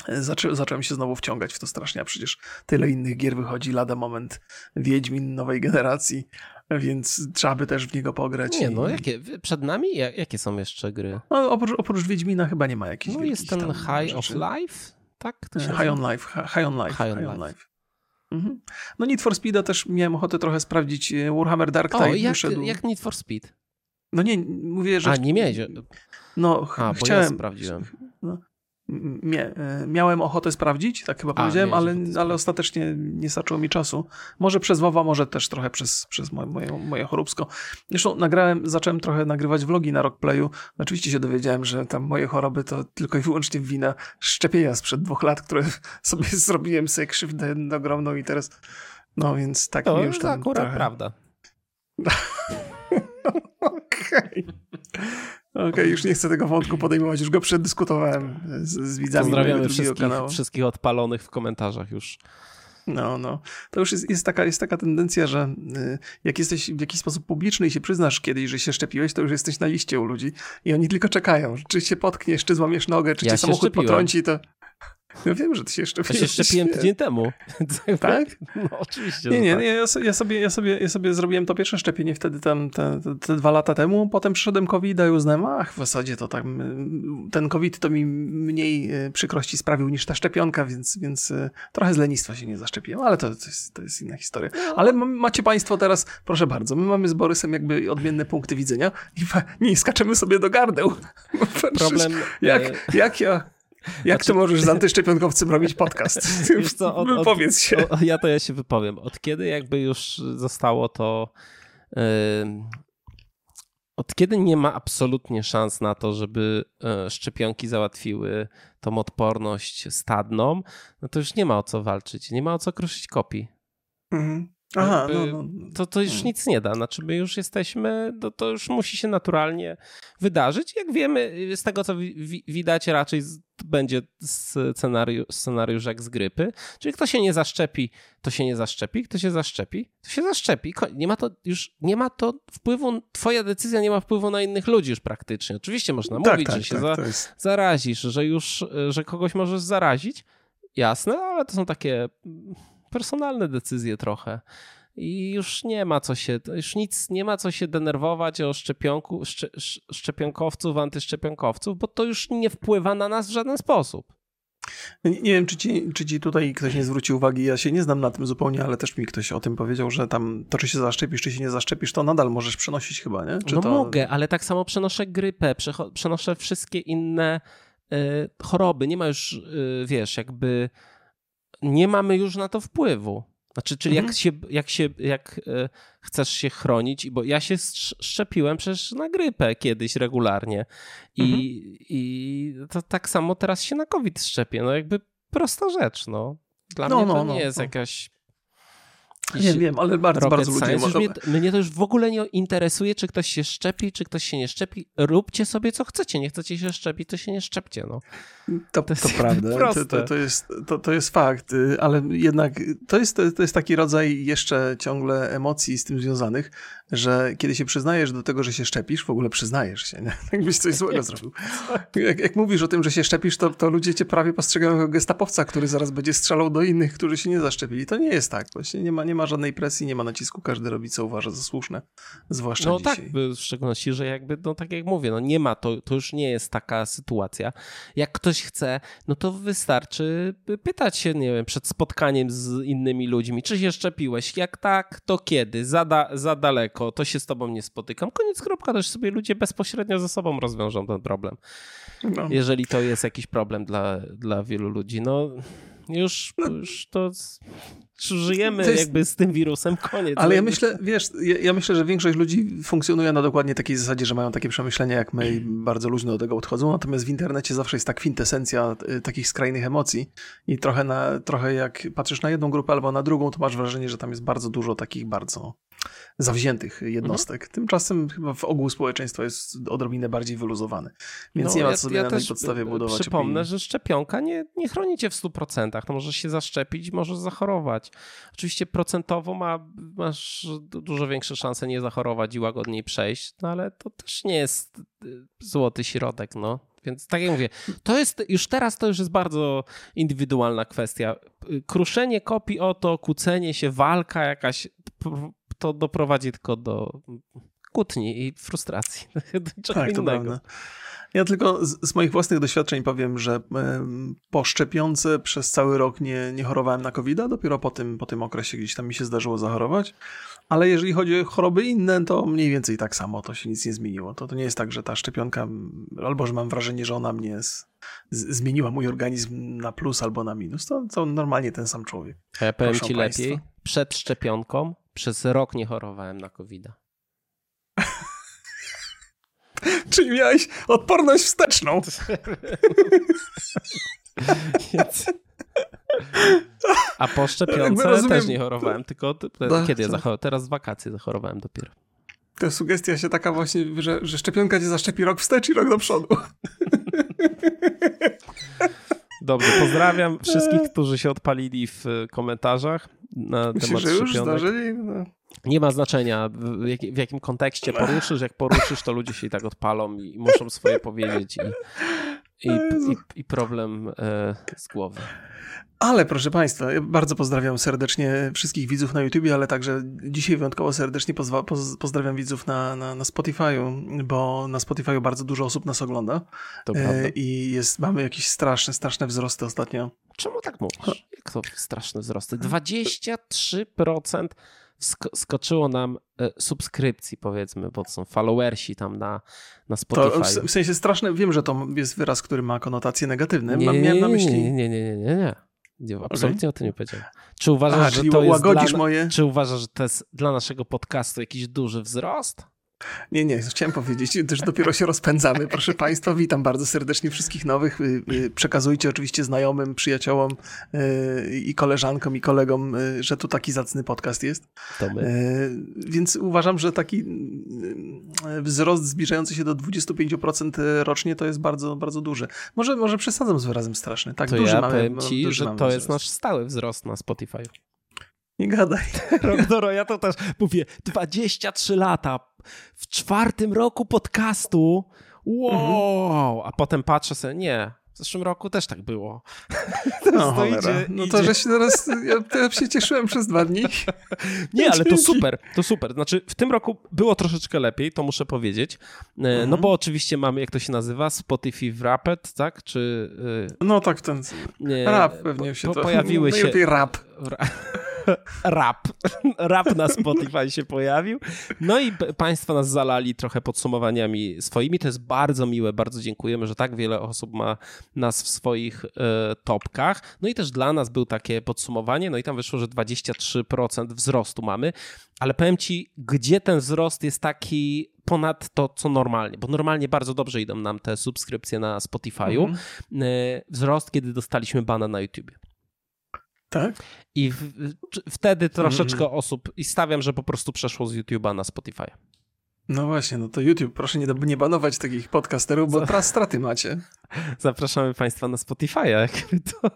Speaker 1: Zaczę, zacząłem się znowu wciągać w to strasznie, a przecież tyle innych gier wychodzi lada moment Wiedźmin nowej generacji, więc trzeba by też w niego pograć.
Speaker 2: Nie, i... no jakie, przed nami jakie są jeszcze gry?
Speaker 1: No, oprócz, oprócz Wiedźmina chyba nie ma jakichś
Speaker 2: No jest ten High of Life, tak?
Speaker 1: high on Life, High on Life. High on, high on life. life. Mhm. No Need for Speeda też miałem ochotę trochę sprawdzić. E, Warhammer Dark Tide
Speaker 2: o, jak, wyszedł. jak Need for Speed?
Speaker 1: No nie, mówię, że...
Speaker 2: A, nie miałeś...
Speaker 1: No,
Speaker 2: A,
Speaker 1: chciałem...
Speaker 2: ja sprawdziłem.
Speaker 1: E, miałem ochotę sprawdzić, tak chyba A, powiedziałem, ale, ale ostatecznie nie starczyło mi czasu. Może przez WoWa, może też trochę przez, przez moje, moje choróbsko. Zresztą nagrałem, zacząłem trochę nagrywać vlogi na Rockplayu. Oczywiście się dowiedziałem, że tam moje choroby to tylko i wyłącznie wina szczepienia sprzed dwóch lat, które sobie zrobiłem sobie krzywdę ogromną i teraz no więc tak
Speaker 2: to
Speaker 1: mi już
Speaker 2: tam To akurat trochę... prawda.
Speaker 1: Okej. Okej, okay, już nie chcę tego wątku podejmować, już go przedyskutowałem z, z widzami
Speaker 2: Pozdrawiamy wszystkich, kanału. wszystkich odpalonych w komentarzach już.
Speaker 1: No, no. To już jest, jest, taka, jest taka tendencja, że y, jak jesteś w jakiś sposób publiczny i się przyznasz kiedyś, że się szczepiłeś, to już jesteś na liście u ludzi i oni tylko czekają, czy się potkniesz, czy złamiesz nogę, czy ja cię samochód szczepiłem. potrąci, to... Ja wiem, że ty się szczepiłeś.
Speaker 2: Ja się szczepiłem tydzień temu.
Speaker 1: Tak?
Speaker 2: No oczywiście.
Speaker 1: Nie, nie,
Speaker 2: tak.
Speaker 1: nie ja, sobie, ja, sobie, ja sobie zrobiłem to pierwsze szczepienie wtedy tam te, te, te dwa lata temu, potem przyszedłem COVID i uznałem, ach w zasadzie to tak, ten COVID to mi mniej e, przykrości sprawił niż ta szczepionka, więc, więc e, trochę z lenistwa się nie zaszczepiłem, ale to, to, jest, to jest inna historia. No. Ale macie państwo teraz, proszę bardzo, my mamy z Borysem jakby odmienne punkty widzenia i nie skaczemy sobie do gardeł.
Speaker 2: Problem...
Speaker 1: Jak, e, jak ja jak znaczy... ty możesz z antyszczepionkowcem robić podcast? Wiesz co, od, od, Powiedz się.
Speaker 2: O, ja to ja się wypowiem. Od kiedy jakby już zostało to... Yy, od kiedy nie ma absolutnie szans na to, żeby yy, szczepionki załatwiły tą odporność stadną, no to już nie ma o co walczyć. Nie ma o co kruszyć kopii.
Speaker 1: Mhm. Aha, no, no, no.
Speaker 2: To, to już hmm. nic nie da. Znaczy my już jesteśmy, to, to już musi się naturalnie wydarzyć. Jak wiemy, z tego co wi widać, raczej będzie scenariusz, scenariusz jak z grypy. Czyli kto się nie zaszczepi, to się nie zaszczepi. Kto się zaszczepi, to się zaszczepi. Nie ma to już, nie ma to wpływu, twoja decyzja nie ma wpływu na innych ludzi już praktycznie. Oczywiście można tak, mówić, tak, że się tak, za, jest... zarazisz, że już, że kogoś możesz zarazić. Jasne, ale to są takie personalne decyzje trochę. I już nie ma co się, już nic, nie ma co się denerwować o szczepionku, szcze, szczepionkowców, antyszczepionkowców, bo to już nie wpływa na nas w żaden sposób.
Speaker 1: Nie, wiem, czy ci, czy ci tutaj ktoś nie zwrócił uwagi, ja się nie znam na tym zupełnie, ale też mi ktoś o tym powiedział, że tam to, czy się zaszczepisz, czy się nie zaszczepisz, to nadal możesz przenosić chyba, nie? Czy
Speaker 2: no
Speaker 1: to...
Speaker 2: mogę, ale tak samo przenoszę grypę, przenoszę wszystkie inne y, choroby. Nie ma już, y, wiesz, jakby nie mamy już na to wpływu. Znaczy, czyli mhm. jak, się, jak, się, jak y, chcesz się chronić, bo ja się szczepiłem przecież na grypę kiedyś regularnie i, mhm. i to tak samo teraz się na COVID szczepię. No jakby prosta rzecz, no. Dla no, mnie to no, nie no, jest no. jakaś
Speaker 1: nie wiem, ale bardzo, bardzo ludzie
Speaker 2: mogą... Mnie, mnie to już w ogóle nie interesuje, czy ktoś się szczepi, czy ktoś się nie szczepi. Róbcie sobie, co chcecie. Nie chcecie się szczepić, to się nie szczepcie. No.
Speaker 1: To, to, to prawda. To, to, to, jest, to, to jest fakt, y, ale jednak to jest, to jest taki rodzaj jeszcze ciągle emocji z tym związanych, że kiedy się przyznajesz do tego, że się szczepisz, w ogóle przyznajesz się, nie? jakbyś coś złego zrobił. Jak, jak, mówisz o tym, że się szczepisz, to, to ludzie cię prawie postrzegają jako gestapowca, który zaraz będzie strzelał do innych, którzy się nie zaszczepili. To nie jest tak. Właśnie nie ma, nie ma żadnej presji, nie ma nacisku, każdy robi co uważa za słuszne, zwłaszcza
Speaker 2: no
Speaker 1: dzisiaj.
Speaker 2: tak, w szczególności, że jakby, no tak jak mówię, no nie ma, to, to już nie jest taka sytuacja. Jak ktoś chce, no to wystarczy pytać się, nie wiem, przed spotkaniem z innymi ludźmi, czy się szczepiłeś? Jak tak, to kiedy? Za, da, za daleko, to się z tobą nie spotykam. Koniec, kropka, też sobie ludzie bezpośrednio ze sobą rozwiążą ten problem. No. Jeżeli to jest jakiś problem dla, dla wielu ludzi. No już, no. już to żyjemy jest... jakby z tym wirusem, koniec.
Speaker 1: Ale ja myślę, wiesz, ja, ja, myślę, że większość ludzi funkcjonuje na dokładnie takiej zasadzie, że mają takie przemyślenia jak my i bardzo luźno do tego odchodzą, natomiast w internecie zawsze jest ta kwintesencja y, takich skrajnych emocji i trochę, na, trochę jak patrzysz na jedną grupę albo na drugą, to masz wrażenie, że tam jest bardzo dużo takich bardzo zawziętych jednostek. Mhm. Tymczasem chyba w ogół społeczeństwo jest odrobinę bardziej wyluzowane. Więc no, nie ma co sobie ja na tej podstawie budować.
Speaker 2: Przypomnę, opinii. że szczepionka nie, nie chroni cię w 100%. No możesz się zaszczepić, możesz zachorować. Oczywiście procentowo ma, masz dużo większe szanse nie zachorować i łagodniej przejść, no ale to też nie jest y, złoty środek, no. Więc tak jak mówię, to jest już teraz to już jest bardzo indywidualna kwestia. Kruszenie kopii o to, kłócenie się, walka jakaś to doprowadzi tylko do kłótni i frustracji. do czego tak, innego.
Speaker 1: Ja tylko z, z, moich własnych doświadczeń powiem, że po szczepionce przez cały rok nie, nie chorowałem na covid dopiero po tym, po tym okresie gdzieś tam mi się zdarzyło zachorować. Ale jeżeli chodzi o choroby inne, to mniej więcej tak samo, to się nic nie zmieniło. To, to nie jest tak, że ta szczepionka, albo że mam wrażenie, że ona mnie z, z, zmieniła mój organizm na plus albo na minus. To, to normalnie ten sam człowiek.
Speaker 2: Ja powiem Proszę ci lepiej, przed szczepionką przez rok nie chorowałem na covid -a.
Speaker 1: Czyli miałeś odporność wsteczną.
Speaker 2: A po szczepionce rozumiem... też nie chorowałem, tylko no, kiedy ja zachorowałem? Teraz w wakacje zachorowałem dopiero.
Speaker 1: To sugestia się taka właśnie, że, że szczepionka cię zaszczepi rok wstecz i rok do przodu.
Speaker 2: Dobrze, pozdrawiam wszystkich, którzy się odpalili w komentarzach na Myślisz, temat że już szczepionek. Zdążyli? No. Nie ma znaczenia, w, jak, w, jakim kontekście poruszysz. Jak poruszysz, to ludzie się i tak odpalą i, i muszą swoje powiedzieć i, i, i, i problem e, z głowy.
Speaker 1: Ale proszę Państwa, bardzo pozdrawiam serdecznie wszystkich widzów na YouTube, ale także dzisiaj wyjątkowo serdecznie poz, pozdrawiam widzów na, na, na Spotify'u, bo na Spotify'u bardzo dużo osób nas ogląda. To e, I jest, mamy jakieś straszne, straszne wzrosty ostatnio.
Speaker 2: Czemu tak mówisz? Jak to straszne wzrosty? 23% skoczyło nam e, subskrypcji, powiedzmy, bo to są followersi tam na, na Spotify.
Speaker 1: To w sensie straszne, wiem, że to jest wyraz, który ma konotacje negatywne.
Speaker 2: Nie,
Speaker 1: Miałem
Speaker 2: na myśli... Nie, nie, nie, nie, nie. Nie. Nie, absolutnie okay. o tym nie powiedziałem. Czy uważasz, A, że to jest dla, moje... Czy uważasz, że to jest dla naszego podcastu jakiś duży wzrost?
Speaker 1: Nie, nie, chciałem powiedzieć, że dopiero się rozpędzamy. Proszę Państwa, witam bardzo serdecznie wszystkich nowych. Y, y, przekazujcie oczywiście znajomym, przyjaciołom y, i koleżankom i kolegom, że tu taki zacny podcast jest.
Speaker 2: To my.
Speaker 1: Więc uważam, że taki wzrost zbliżający się do 25% rocznie to jest bardzo, bardzo duży. Może, może przesadzam z wyrazem straszny. Tak,
Speaker 2: to duży ja mamy, powiem ci, że to wzrost. jest nasz stały wzrost na Spotify.
Speaker 1: Nie gadaj.
Speaker 2: Rok do ja to też mówię, 23 lata w czwartym roku podcastu. Wow! A potem patrzę sobie, nie, W zeszłym roku też tak było.
Speaker 1: No, to idzie, no to, że się teraz, ja, ja się cieszyłem przez dwa dni.
Speaker 2: Nie, ale to super, to super. Znaczy w tym roku było troszeczkę lepiej, to muszę powiedzieć. Mhm. No bo oczywiście mamy, jak to się nazywa, Spotify Wrapped, tak? Czy...
Speaker 1: Y, no tak, ten nie, rap pewnie się po, to...
Speaker 2: Pojawiły się...
Speaker 1: rap.
Speaker 2: Rap. Rap na Spotify się pojawił. No i Państwo nas zalali trochę podsumowaniami swoimi. To jest bardzo miłe, bardzo dziękujemy, że tak wiele osób ma nas w swoich e, topkach. No i też dla nas był takie podsumowanie, no i tam wyszło, że 23% wzrostu mamy, ale powiem Ci, gdzie ten wzrost jest taki ponad to, co normalnie, bo normalnie bardzo dobrze idą nam te subskrypcje na Spotify'u. Mhm. E, wzrost, kiedy dostaliśmy bana na YouTube.
Speaker 1: Tak?
Speaker 2: I w, wtedy troszeczkę mm osób, i stawiam, że po prostu przeszło z YouTube'a na Spotify.
Speaker 1: No właśnie, no to YouTube, proszę nie, nie banować takich podcasterów, bo teraz straty macie.
Speaker 2: Zapraszamy Państwa na Spotify. To,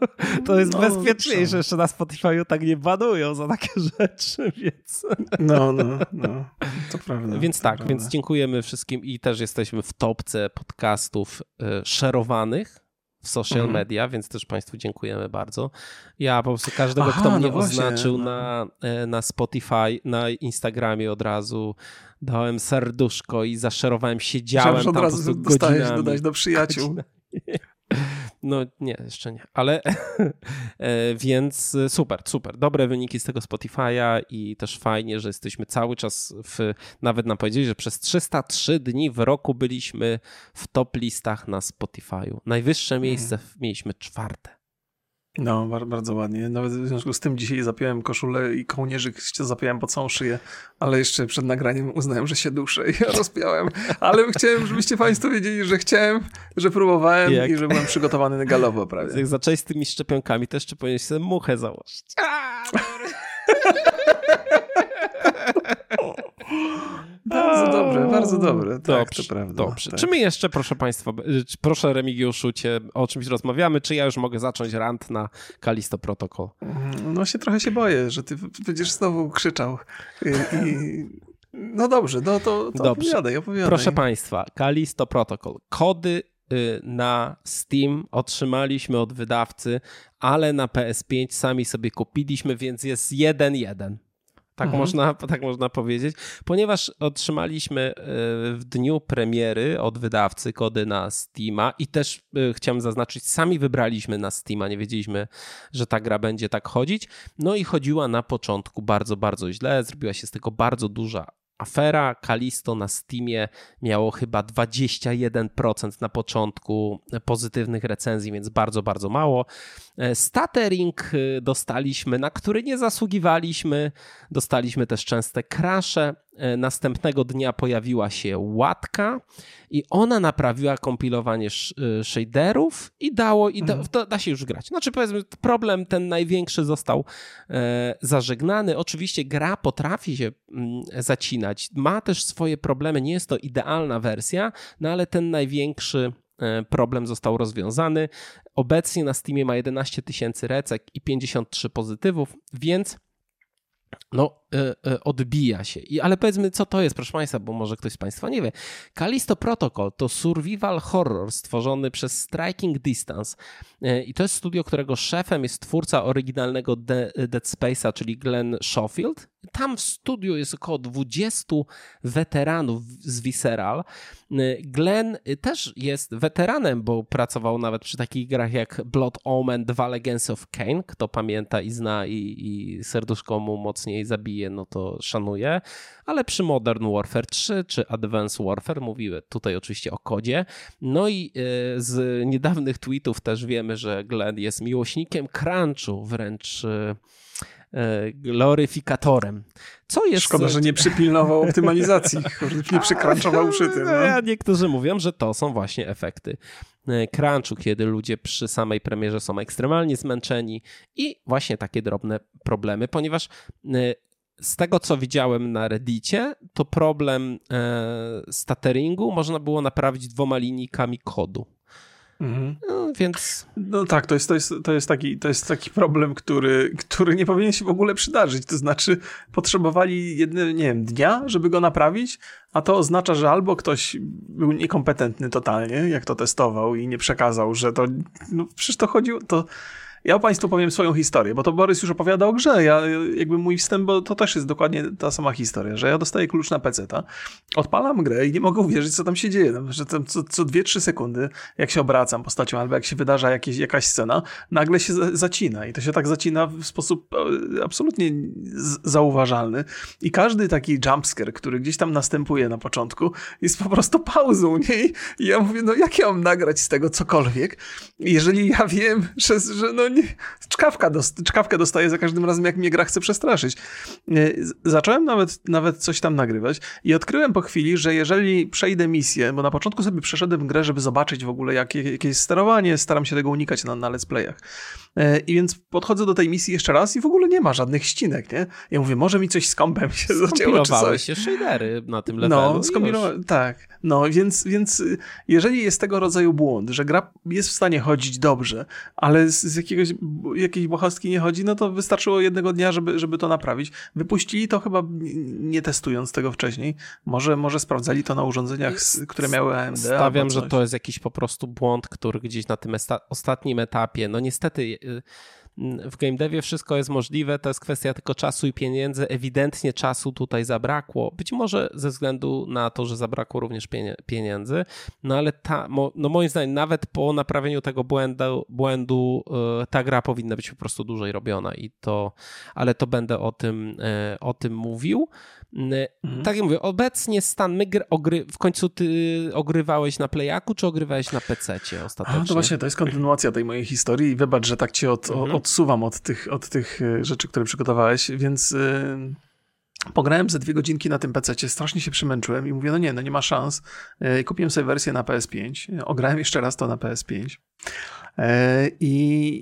Speaker 2: to jest no, bezpieczniejsze, jeszcze na Spotify'u tak nie banują za takie rzeczy, więc...
Speaker 1: No, no, no, to prawda.
Speaker 2: Więc
Speaker 1: to
Speaker 2: tak,
Speaker 1: prawda.
Speaker 2: więc dziękujemy wszystkim i też jesteśmy w topce podcastów y, szerowanych w social mhm. media, więc też Państwu dziękujemy bardzo. Ja po prostu każdego, Aha, kto mnie no oznaczył no. na, e, na Spotify, na Instagramie od razu dałem serduszko i zaszerowałem, siedziałem Myślałem,
Speaker 1: tam od razu po dostałeś dodać do przyjaciół. Godzinami.
Speaker 2: No nie, jeszcze nie, ale e, więc super, super. Dobre wyniki z tego Spotify'a i też fajnie, że jesteśmy cały czas w, nawet nam powiedzieli, że przez 303 dni w roku byliśmy w top listach na Spotify'u. Najwyższe mhm. miejsce mhm. mieliśmy czwarte.
Speaker 1: No, bardzo ładnie. Nawet w związku z tym dzisiaj zapiąłem koszulę i kołnierzyk zapiąłem po całą szyję, ale jeszcze przed nagraniem uznałem, że się duszę i ja rozpiałem. Ale chciałem, żebyście Państwo wiedzieli, że chciałem, że próbowałem jak... i że byłem przygotowany galowo prawie.
Speaker 2: Jak zacząłeś z tymi szczepionkami, to jeszcze powinieneś sobie muchę założyć. A,
Speaker 1: Bardzo dobre, bardzo dobre. Tak, dobrze, to prawda.
Speaker 2: Dobrze. Tak. Czy my jeszcze, proszę Państwa, proszę Remigiuszu, cię o czymś rozmawiamy, czy ja już mogę zacząć rant na Kalisto Protocol?
Speaker 1: Mm, no się trochę się boję, że ty będziesz znowu krzyczał i... No dobrze, no to, to dobrze. opowiadaj, opowiadaj.
Speaker 2: Proszę Państwa, Kalisto Protocol. Kody y, na Steam otrzymaliśmy od wydawcy, ale na PS5 sami sobie kupiliśmy, więc jest 1-1 tak, mhm. można, tak można powiedzieć, ponieważ otrzymaliśmy e, w dniu premiery od wydawcy kody na Steama i też e, chciałem zaznaczyć, sami wybraliśmy na Steama, nie wiedzieliśmy, że ta gra będzie tak chodzić. No i chodziła na początku bardzo, bardzo źle, zrobiła się z tego bardzo duża afera. Kalisto na Steamie miało chyba 21% na początku pozytywnych recenzji, więc bardzo, bardzo mało. E, Statering e, dostaliśmy, na który nie zasługiwaliśmy. Dostaliśmy też częste krasze. E, następnego dnia pojawiła się łatka i ona naprawiła kompilowanie e, shaderów i dało, i da, mhm. da, da, się już grać. Znaczy powiedzmy, problem ten największy został e, zażegnany. Oczywiście gra potrafi się mm, zacinać, ma też swoje problemy, nie jest to idealna wersja, no ale ten największy problem został rozwiązany. Obecnie na Steamie ma 11 tysięcy recek i 53 pozytywów, więc no, y, y, odbija się. I, ale powiedzmy, co to jest, proszę Państwa, bo może ktoś z Państwa nie wie. Callisto Protocol to survival horror stworzony przez Striking Distance. Y, I to jest studio, którego szefem jest twórca oryginalnego De Dead Space'a, czyli Glenn Schofield. Tam w studiu jest około 20 weteranów z Visceral. Glenn też jest weteranem, bo pracował nawet przy takich grach jak Blood Omen 2 Legends of Kane. Kto pamięta i zna i, i serduszko mu mocniej zabije, no to szanuje. Ale przy Modern Warfare 3 czy Advanced Warfare, mówiły tutaj oczywiście o kodzie. No i e, z niedawnych tweetów też wiemy, że Glenn jest miłośnikiem crunchu, wręcz gloryfikatorem. Co jest...
Speaker 1: Szkoda, że nie przypilnował optymalizacji, nie przykranczował przy tym. No.
Speaker 2: Niektórzy mówią, że to są właśnie efekty e, crunchu, kiedy ludzie przy samej premierze są ekstremalnie zmęczeni i właśnie takie drobne problemy, ponieważ e, z tego, co widziałem na Reddicie, to problem stutteringu można było naprawić dwoma linijkami kodu. Mhm. No, więc...
Speaker 1: No tak, to jest, to, jest, to, jest taki, to jest taki problem, który, który nie powinien się w ogóle przydarzyć. To znaczy potrzebowali jednego, nie wiem, dnia, żeby go naprawić, a to oznacza, że albo ktoś był niekompetentny totalnie, jak to testował i nie przekazał, że to, no przecież to chodziło, to ja Państwu powiem swoją historię, bo to Borys już opowiada o grze. Ja, jakby mój wstęp, bo to też jest dokładnie ta sama historia, że ja dostaję klucz na PC, odpalam grę i nie mogę uwierzyć, co tam się dzieje. Że tam co, co 2-3 sekundy, jak się obracam postacią, albo jak się wydarza jakieś, jakaś scena, nagle się zacina. I to się tak zacina w sposób e, absolutnie zauważalny. I każdy taki jumpscare, który gdzieś tam następuje na początku, jest po prostu pauzą. I ja mówię, no jak ja mam nagrać z tego cokolwiek, jeżeli ja wiem, że, że no nie, czkawka, dost, czkawkę dostaję za każdym razem, jak mnie gra chce przestraszyć. Zacząłem nawet, nawet coś tam nagrywać i odkryłem po chwili, że jeżeli przejdę misję, bo na początku sobie przeszedłem grę, żeby zobaczyć w ogóle jakie, jakie jest sterowanie, staram się tego unikać na, na let's playach. E, I więc podchodzę do tej misji jeszcze raz i w ogóle nie ma żadnych ścinek, nie? Ja mówię, może mi coś z kompem się zacięło, czy coś.
Speaker 2: się shadery na tym levelu. No, skombinowałem,
Speaker 1: tak. No, więc, więc jeżeli jest tego rodzaju błąd, że gra jest w stanie chodzić dobrze, ale z, z jakiegoś, jakiejś błahostki nie chodzi, no to wystarczyło jednego dnia, żeby, żeby to naprawić. Wypuścili to chyba nie testując tego wcześniej. Może, może sprawdzali to na urządzeniach, które miały AMD.
Speaker 2: Stawiam, że to jest jakiś po prostu błąd, który gdzieś na tym ostatnim etapie, no niestety y, w game devie wszystko jest możliwe, to jest kwestia tylko czasu i pieniędzy. Ewidentnie czasu tutaj zabrakło. Być może ze względu na to, że zabrakło również pieniędzy, no ale ta, no moim zdaniem nawet po naprawieniu tego błędu, błędu e, ta gra powinna być po prostu dłużej robiona i to, ale to będę o tym, e, o tym mówił. Mhm. Tak jak mówię, obecnie stan, my gry, ogry, w końcu ty ogrywałeś na Playaku, czy ogrywałeś na PC ostatecznie?
Speaker 1: A, to właśnie, to jest kontynuacja tej mojej historii i wybacz, że tak cię od, mhm. Odsuwam od tych, od tych e, rzeczy, które przygotowałeś, więc... Yy... Pograłem ze dwie godzinki na tym PC, strasznie się przemęczyłem i mówię, no nie, no nie ma szans. E, kupiłem sobie wersję na PS5, ograłem jeszcze raz to na PS5. E, I,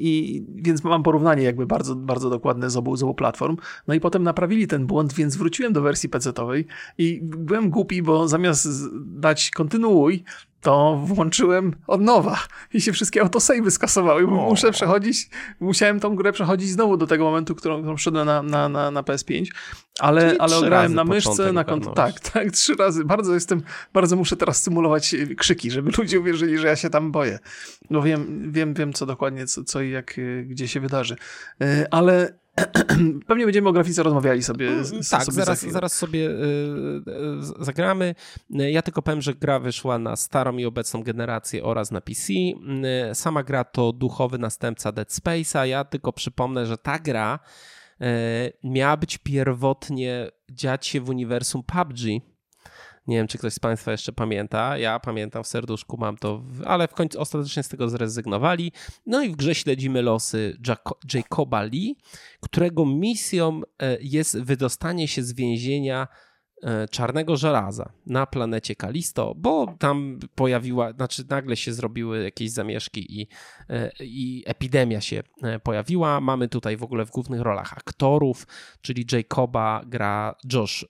Speaker 1: I, więc mam porównanie jakby bardzo, bardzo dokładne z obu, z obu platform. No i potem naprawili ten błąd, więc wróciłem do wersji PC-owej i byłem głupi, bo zamiast dać kontynuuj, to włączyłem od nowa i się wszystkie autosejwy skasowały, bo muszę przechodzić, musiałem tą grę przechodzić znowu do tego momentu, którą, którą na, na, na, na PS5, ale, ale ograłem na myszce, na kont- tak, tak, trzy razy. Bardzo jestem, bardzo muszę teraz symulować krzyki, żeby ludzie uwierzyli, że ja się tam boję. No wiem, wiem, wiem co dokładnie, co, co i jak, gdzie się wydarzy. E, ale Pewnie będziemy o grafice rozmawiali sobie.
Speaker 2: Z, tak, sobie zaraz, za zaraz sobie y, y, zagramy. Ja tylko powiem, że gra wyszła na starą i obecną generację oraz na PC. Y, sama gra to duchowy następca Dead Space'a. Ja tylko przypomnę, że ta gra miała być pierwotnie dziać się w uniwersum PUBG, nie wiem, czy ktoś z Państwa jeszcze pamięta. Ja pamiętam w serduszku, mam to, ale w końcu ostatecznie z tego zrezygnowali. No i w grze śledzimy losy Jacoba Lee, którego misją e, jest wydostanie się z więzienia e, czarnego żelaza na planecie Kalisto, bo tam pojawiła, znaczy nagle się zrobiły jakieś zamieszki i, e, i epidemia się pojawiła. Mamy tutaj w ogóle w głównych rolach aktorów, czyli Jacoba gra Josh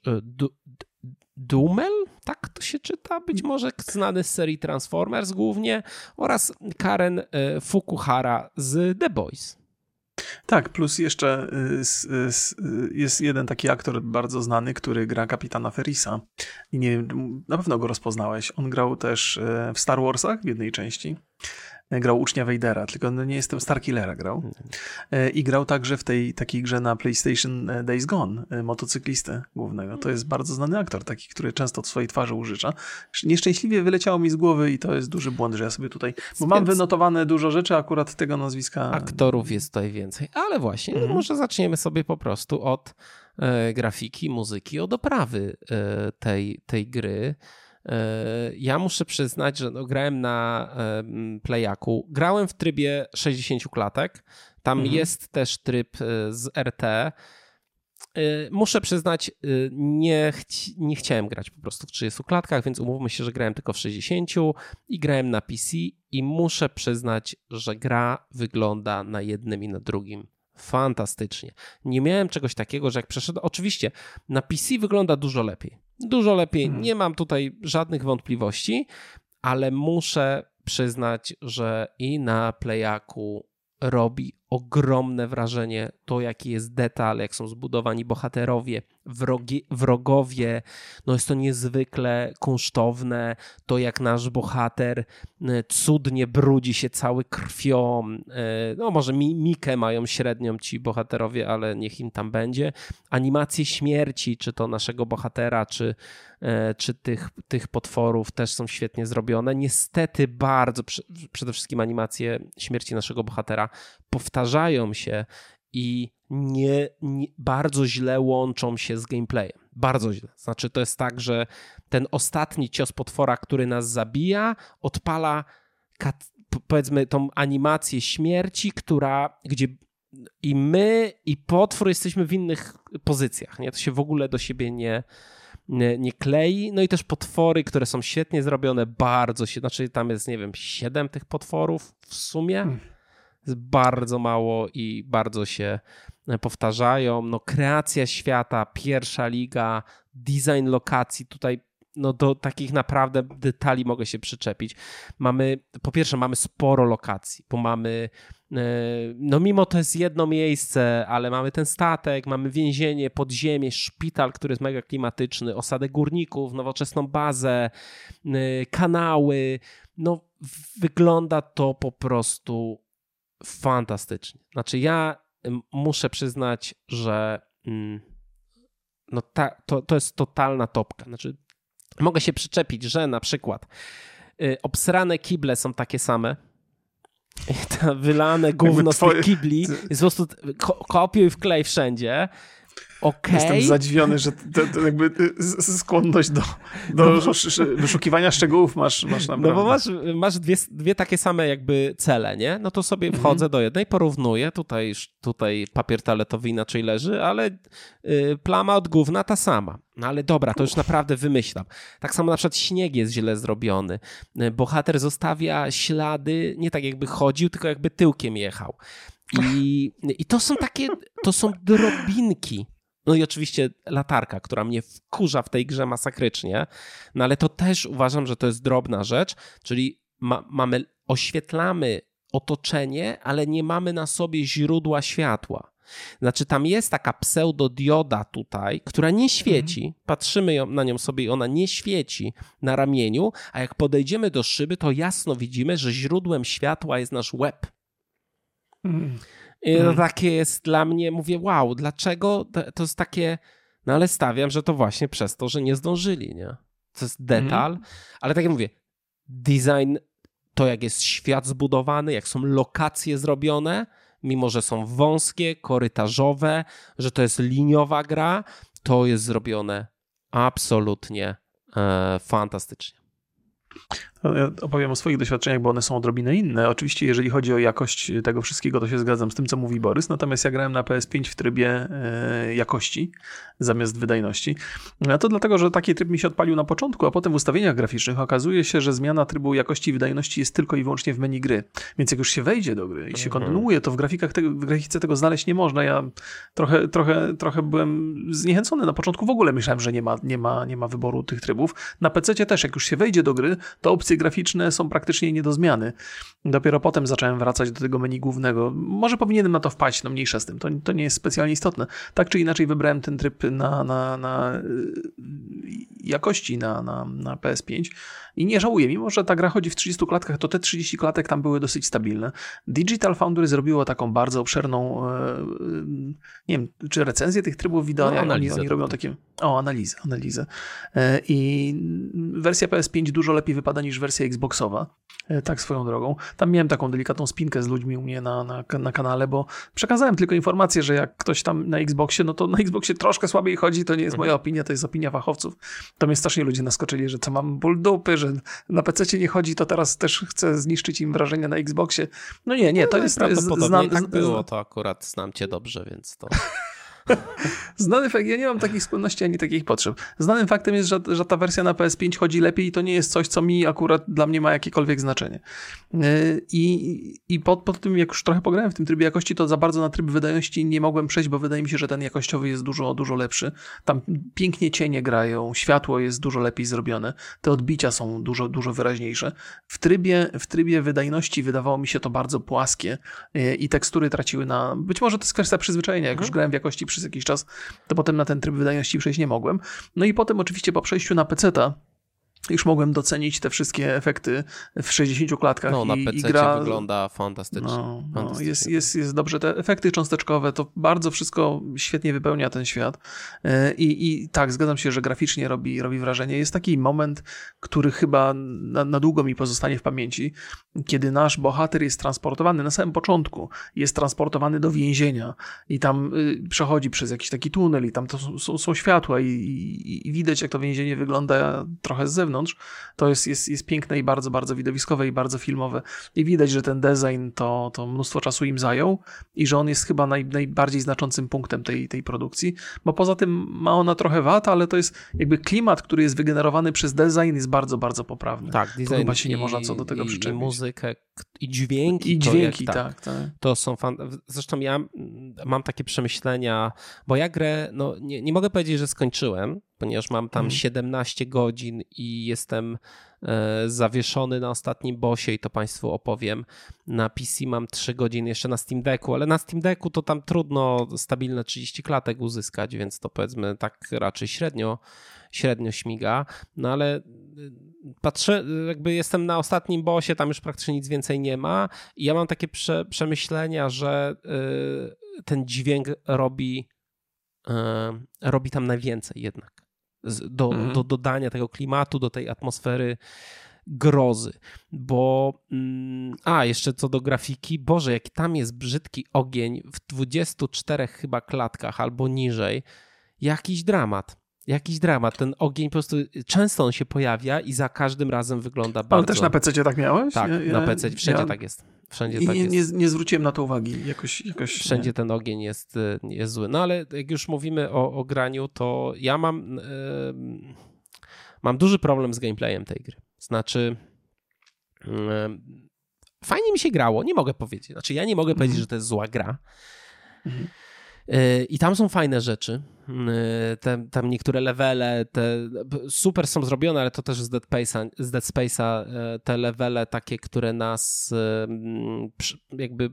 Speaker 2: Dumel, tak to się czyta, być może znany z serii Transformers głównie, oraz Karen e, Fukuhara z The Boys.
Speaker 1: Tak, plus jeszcze y, y, jest jeden taki aktor bardzo znany, który gra kapitana Ferisa. I nie wiem, na pewno go rozpoznałeś. On grał też e, w Star Warsach w jednej części grał ucznia Vadera, tylko no nie jestem Starkillera grał. Mhm. E, I grał także w tej takiej grze na PlayStation e, Days Gone, e, motocyklistę głównego. To jest bardzo znany aktor, taki, który często od swojej twarzy użycza. Nieszczęśliwie wyleciało mi z głowy i to jest duży błąd, że ja sobie tutaj, bo mam wynotowane dużo rzeczy, akurat tego nazwiska...
Speaker 2: Aktorów jest tutaj więcej, ale właśnie, no mhm. może zaczniemy sobie po prostu od grafiki, muzyki, od oprawy tej, tej gry. E, ja muszę przyznać, że no, grałem na Playaku. Grałem w trybie 60 klatek. Tam mhm. jest też tryb e, z RT. E, muszę przyznać, nie, chci nie chciałem grać po prostu w 30 klatkach, więc umówmy się, że grałem tylko w 60 i grałem na PC i muszę przyznać, że gra wygląda na jednym i na drugim fantastycznie. Nie miałem czegoś takiego, że jak przeszedłem. Oczywiście na PC wygląda dużo lepiej. Dużo lepiej. Hmm. Nie mam tutaj żadnych wątpliwości, ale muszę przyznać, że i na Playaku robi ogromne wrażenie to, jaki jest detal, jak są zbudowani bohaterowie, wrogi, wrogowie. No jest to niezwykle kunsztowne, to jak nasz bohater e, cudnie brudzi się cały krwią. E, no może Mikę mają średnią ci bohaterowie, ale niech im tam będzie. Animacje śmierci, czy to naszego bohatera, czy, e, czy tych, tych potworów też są świetnie zrobione. Niestety bardzo, przede wszystkim animacje śmierci naszego bohatera powtarzają się i nie, nie, bardzo źle łączą się z gameplayem. Bardzo źle. Znaczy, to jest tak, że ten ostatni cios potwora, który nas zabija, odpala powiedzmy tą animację śmierci, która, gdzie i my, i potwór jesteśmy w innych pozycjach. Nie? To się w ogóle do siebie nie, nie, nie klei. No i też potwory, które są świetnie zrobione, bardzo się, znaczy tam jest, nie wiem, siedem tych potworów w sumie. Hmm jest bardzo mało i bardzo się e, powtarzają. No, kreacja świata, pierwsza liga, design lokacji, tutaj no do takich naprawdę detali mogę się przyczepić. Mamy, po pierwsze mamy sporo lokacji, bo mamy e, no mimo to jest jedno miejsce, ale mamy ten statek, mamy więzienie, podziemie, szpital, który jest mega klimatyczny, osadę górników, nowoczesną bazę, e, kanały. No wygląda to po prostu fantastycznie. Znaczy, ja muszę przyznać, że mm, no ta, to, to jest totalna topka. Znaczy, mogę się przyczepić, że na przykład y, obsrane kible są takie same. Ta wylane gówno z tych kibli jest po prostu kopiuj wklej wszędzie Okay.
Speaker 1: Jestem zadziwiony, że to, to jakby y, skłonność do, do no, wyszukiwania szczegółów masz, masz naprawdę.
Speaker 2: No bo masz, masz dwie, dwie takie same jakby cele, nie? No to sobie mhm. wchodzę mhm. do jednej, porównuję, tutaj, tutaj papier toaletowy inaczej leży, ale y, plama od gówna ta sama. No ale dobra, to już naprawdę wymyślam. Tak samo na przykład śnieg jest źle zrobiony. Y, bohater zostawia ślady, nie tak jakby chodził, tylko jakby tyłkiem jechał. I, i to są takie, to są drobinki no i oczywiście latarka, która mnie wkurza w tej grze masakrycznie, no ale to też uważam, że to jest drobna rzecz, czyli ma, mamy, oświetlamy otoczenie, ale nie mamy na sobie źródła światła. Znaczy, tam jest taka pseudodioda tutaj, która nie świeci. Mhm. Patrzymy ją, na nią sobie i ona nie świeci na ramieniu, a jak podejdziemy do szyby, to jasno widzimy, że źródłem światła jest nasz łeb. Mhm. I to hmm. takie jest dla mnie, mówię, wow, dlaczego? To jest takie, no ale stawiam, że to właśnie przez to, że nie zdążyli, nie? To jest detal, hmm. ale tak jak mówię, design, to jak jest świat zbudowany, jak są lokacje zrobione, mimo że są wąskie, korytarzowe, że to jest liniowa gra, to jest zrobione absolutnie e, fantastycznie.
Speaker 1: Opowiem o swoich doświadczeniach, bo one są odrobinę inne. Oczywiście, jeżeli chodzi o jakość tego wszystkiego, to się zgadzam z tym, co mówi Borys. Natomiast ja grałem na PS5 w trybie e, jakości zamiast wydajności. A to dlatego, że taki tryb mi się odpalił na początku, a potem w ustawieniach graficznych okazuje się, że zmiana trybu jakości i wydajności jest tylko i wyłącznie w menu gry. Więc jak już się wejdzie do gry i się mhm. kontynuuje, to w, grafikach tego, w grafice tego znaleźć nie można. Ja trochę, trochę, trochę byłem zniechęcony. Na początku w ogóle myślałem, że nie ma, nie ma, nie ma wyboru tych trybów. Na PC też, jak już się wejdzie do gry, to opcje graficzne są praktycznie nie do zmiany. Dopiero potem zacząłem wracać do tego menu głównego. Może powinienem na to wpaść, no mniejsza z tym, to, to nie jest specjalnie istotne. Tak czy inaczej wybrałem ten tryb na, na, na y, jakości na, na, na PS5 i nie żałuję, mimo że ta gra chodzi w 30 klatkach, to te 30 klatek tam były dosyć stabilne. Digital Foundry zrobiło taką bardzo obszerną, e, nie wiem, czy recenzję tych trybów wideo, no, oni, oni robią takie, o, analizę, analizę. E, I wersja PS5 dużo lepiej wypada niż wersja Xboxowa, e, tak swoją drogą. Tam miałem taką delikatną spinkę z ludźmi u mnie na, na, na kanale, bo przekazałem tylko informację, że jak ktoś tam na Xboxie, no to na Xboxie troszkę słabiej chodzi, to nie jest moja opinia, to jest opinia fachowców. To mnie strasznie ludzie naskoczyli, że to mam ból dupy, że na PC nie chodzi, to teraz też chcę zniszczyć im wrażenie na Xboxie. No nie, nie, to no, jest...
Speaker 2: Prawdopodobnie znam, tak było, to akurat znam cię dobrze, więc to...
Speaker 1: Znany fakt, ja nie mam takich skłonności ani takich potrzeb. Znanym faktem jest, że, że ta wersja na PS5 chodzi lepiej i to nie jest coś, co mi akurat dla mnie ma jakiekolwiek znaczenie. Yy, I, i pod, pod tym, jak już trochę pograłem w tym trybie jakości, to za bardzo na tryb wydajności nie mogłem przejść, bo wydaje mi się, że ten jakościowy jest dużo, dużo lepszy. Tam pięknie cienie grają, światło jest dużo lepiej zrobione, te odbicia są dużo, dużo wyraźniejsze. W trybie, w trybie wydajności wydawało mi się to bardzo płaskie yy, i tekstury traciły na... Być może to jest kwestia przyzwyczajenia, jak mhm. już grałem w jakości przez jakiś czas, to potem na ten tryb wydajności przejść nie mogłem. No i potem oczywiście po przejściu na PC-ta już mogłem docenić te wszystkie efekty w 60 klatkach.
Speaker 2: No, na PC i gra... wygląda fantastycznie. No,
Speaker 1: no, fantastycznie. Jest, jest, jest dobrze. Te efekty cząsteczkowe to bardzo wszystko świetnie wypełnia ten świat. E, I, i tak, zgadzam się, że graficznie robi, robi wrażenie. Jest taki moment, który chyba na, na długo mi pozostanie w pamięci, kiedy nasz bohater jest transportowany na samym początku, jest transportowany do więzienia i tam y, przechodzi przez jakiś taki tunel i tam to są, są światła i, i, i widać, jak to więzienie wygląda trochę z zewnątrz zewnątrz, to jest, jest, jest piękne i bardzo, bardzo widowiskowe i bardzo filmowe. I widać, że ten design to, to mnóstwo czasu im zajął i że on jest chyba naj, najbardziej znaczącym punktem tej, tej produkcji, bo poza tym ma ona trochę wad, ale to jest jakby klimat, który jest wygenerowany przez design jest bardzo, bardzo poprawny.
Speaker 2: Tak, design. To
Speaker 1: chyba się nie można co do tego
Speaker 2: i,
Speaker 1: przyczepić.
Speaker 2: I muzykę, i dźwięki.
Speaker 1: I dźwięki, jak, tak, tak, tak.
Speaker 2: To są fan... Zresztą ja mam takie przemyślenia, bo ja grę, no nie, nie mogę powiedzieć, że skończyłem, ponieważ mam tam 17 mhm. godzin i jestem e, zawieszony na ostatnim bosie i to Państwu opowiem. Na PC mam 3 godziny jeszcze na Steam Decku, ale na Steam Decku to tam trudno stabilne 30 klatek uzyskać, więc to powiedzmy tak raczej średnio, średnio śmiga. No ale e, patrzę, jakby jestem na ostatnim bosie, tam już praktycznie nic więcej nie ma i ja mam takie prze, przemyślenia, że e, ten dźwięk robi robi tam najwięcej jednak do, mhm. do dodania tego klimatu, do tej atmosfery grozy, bo mm, a jeszcze co do grafiki, Boże, jaki tam jest brzydki ogień w 24 chyba klatkach albo niżej, jakiś dramat. Jakiś dramat. Ten ogień po prostu często on się pojawia i za każdym razem wygląda bardzo.
Speaker 1: Ale też na PC tak miałeś?
Speaker 2: Tak, ja, na PC wszędzie ja... tak jest. Wszędzie
Speaker 1: I
Speaker 2: tak
Speaker 1: nie,
Speaker 2: jest.
Speaker 1: Nie, nie, zwróciłem na to uwagi. Jakoś, jakoś
Speaker 2: Wszędzie nie. ten ogień jest, y, jest zły. No ale jak już mówimy o, o graniu, to ja mam, yy, mam duży problem z gameplayem tej gry. Znaczy, yy, fajnie mi się grało, nie mogę powiedzieć. Znaczy, ja nie mogę powiedzieć, mhm. że to jest zła gra. Mhm. I tam są fajne rzeczy. Te, tam niektóre levele, te super są zrobione, ale to też z Dead, Space'a, z Dead Space'a y, te levele takie, które nas y, jakby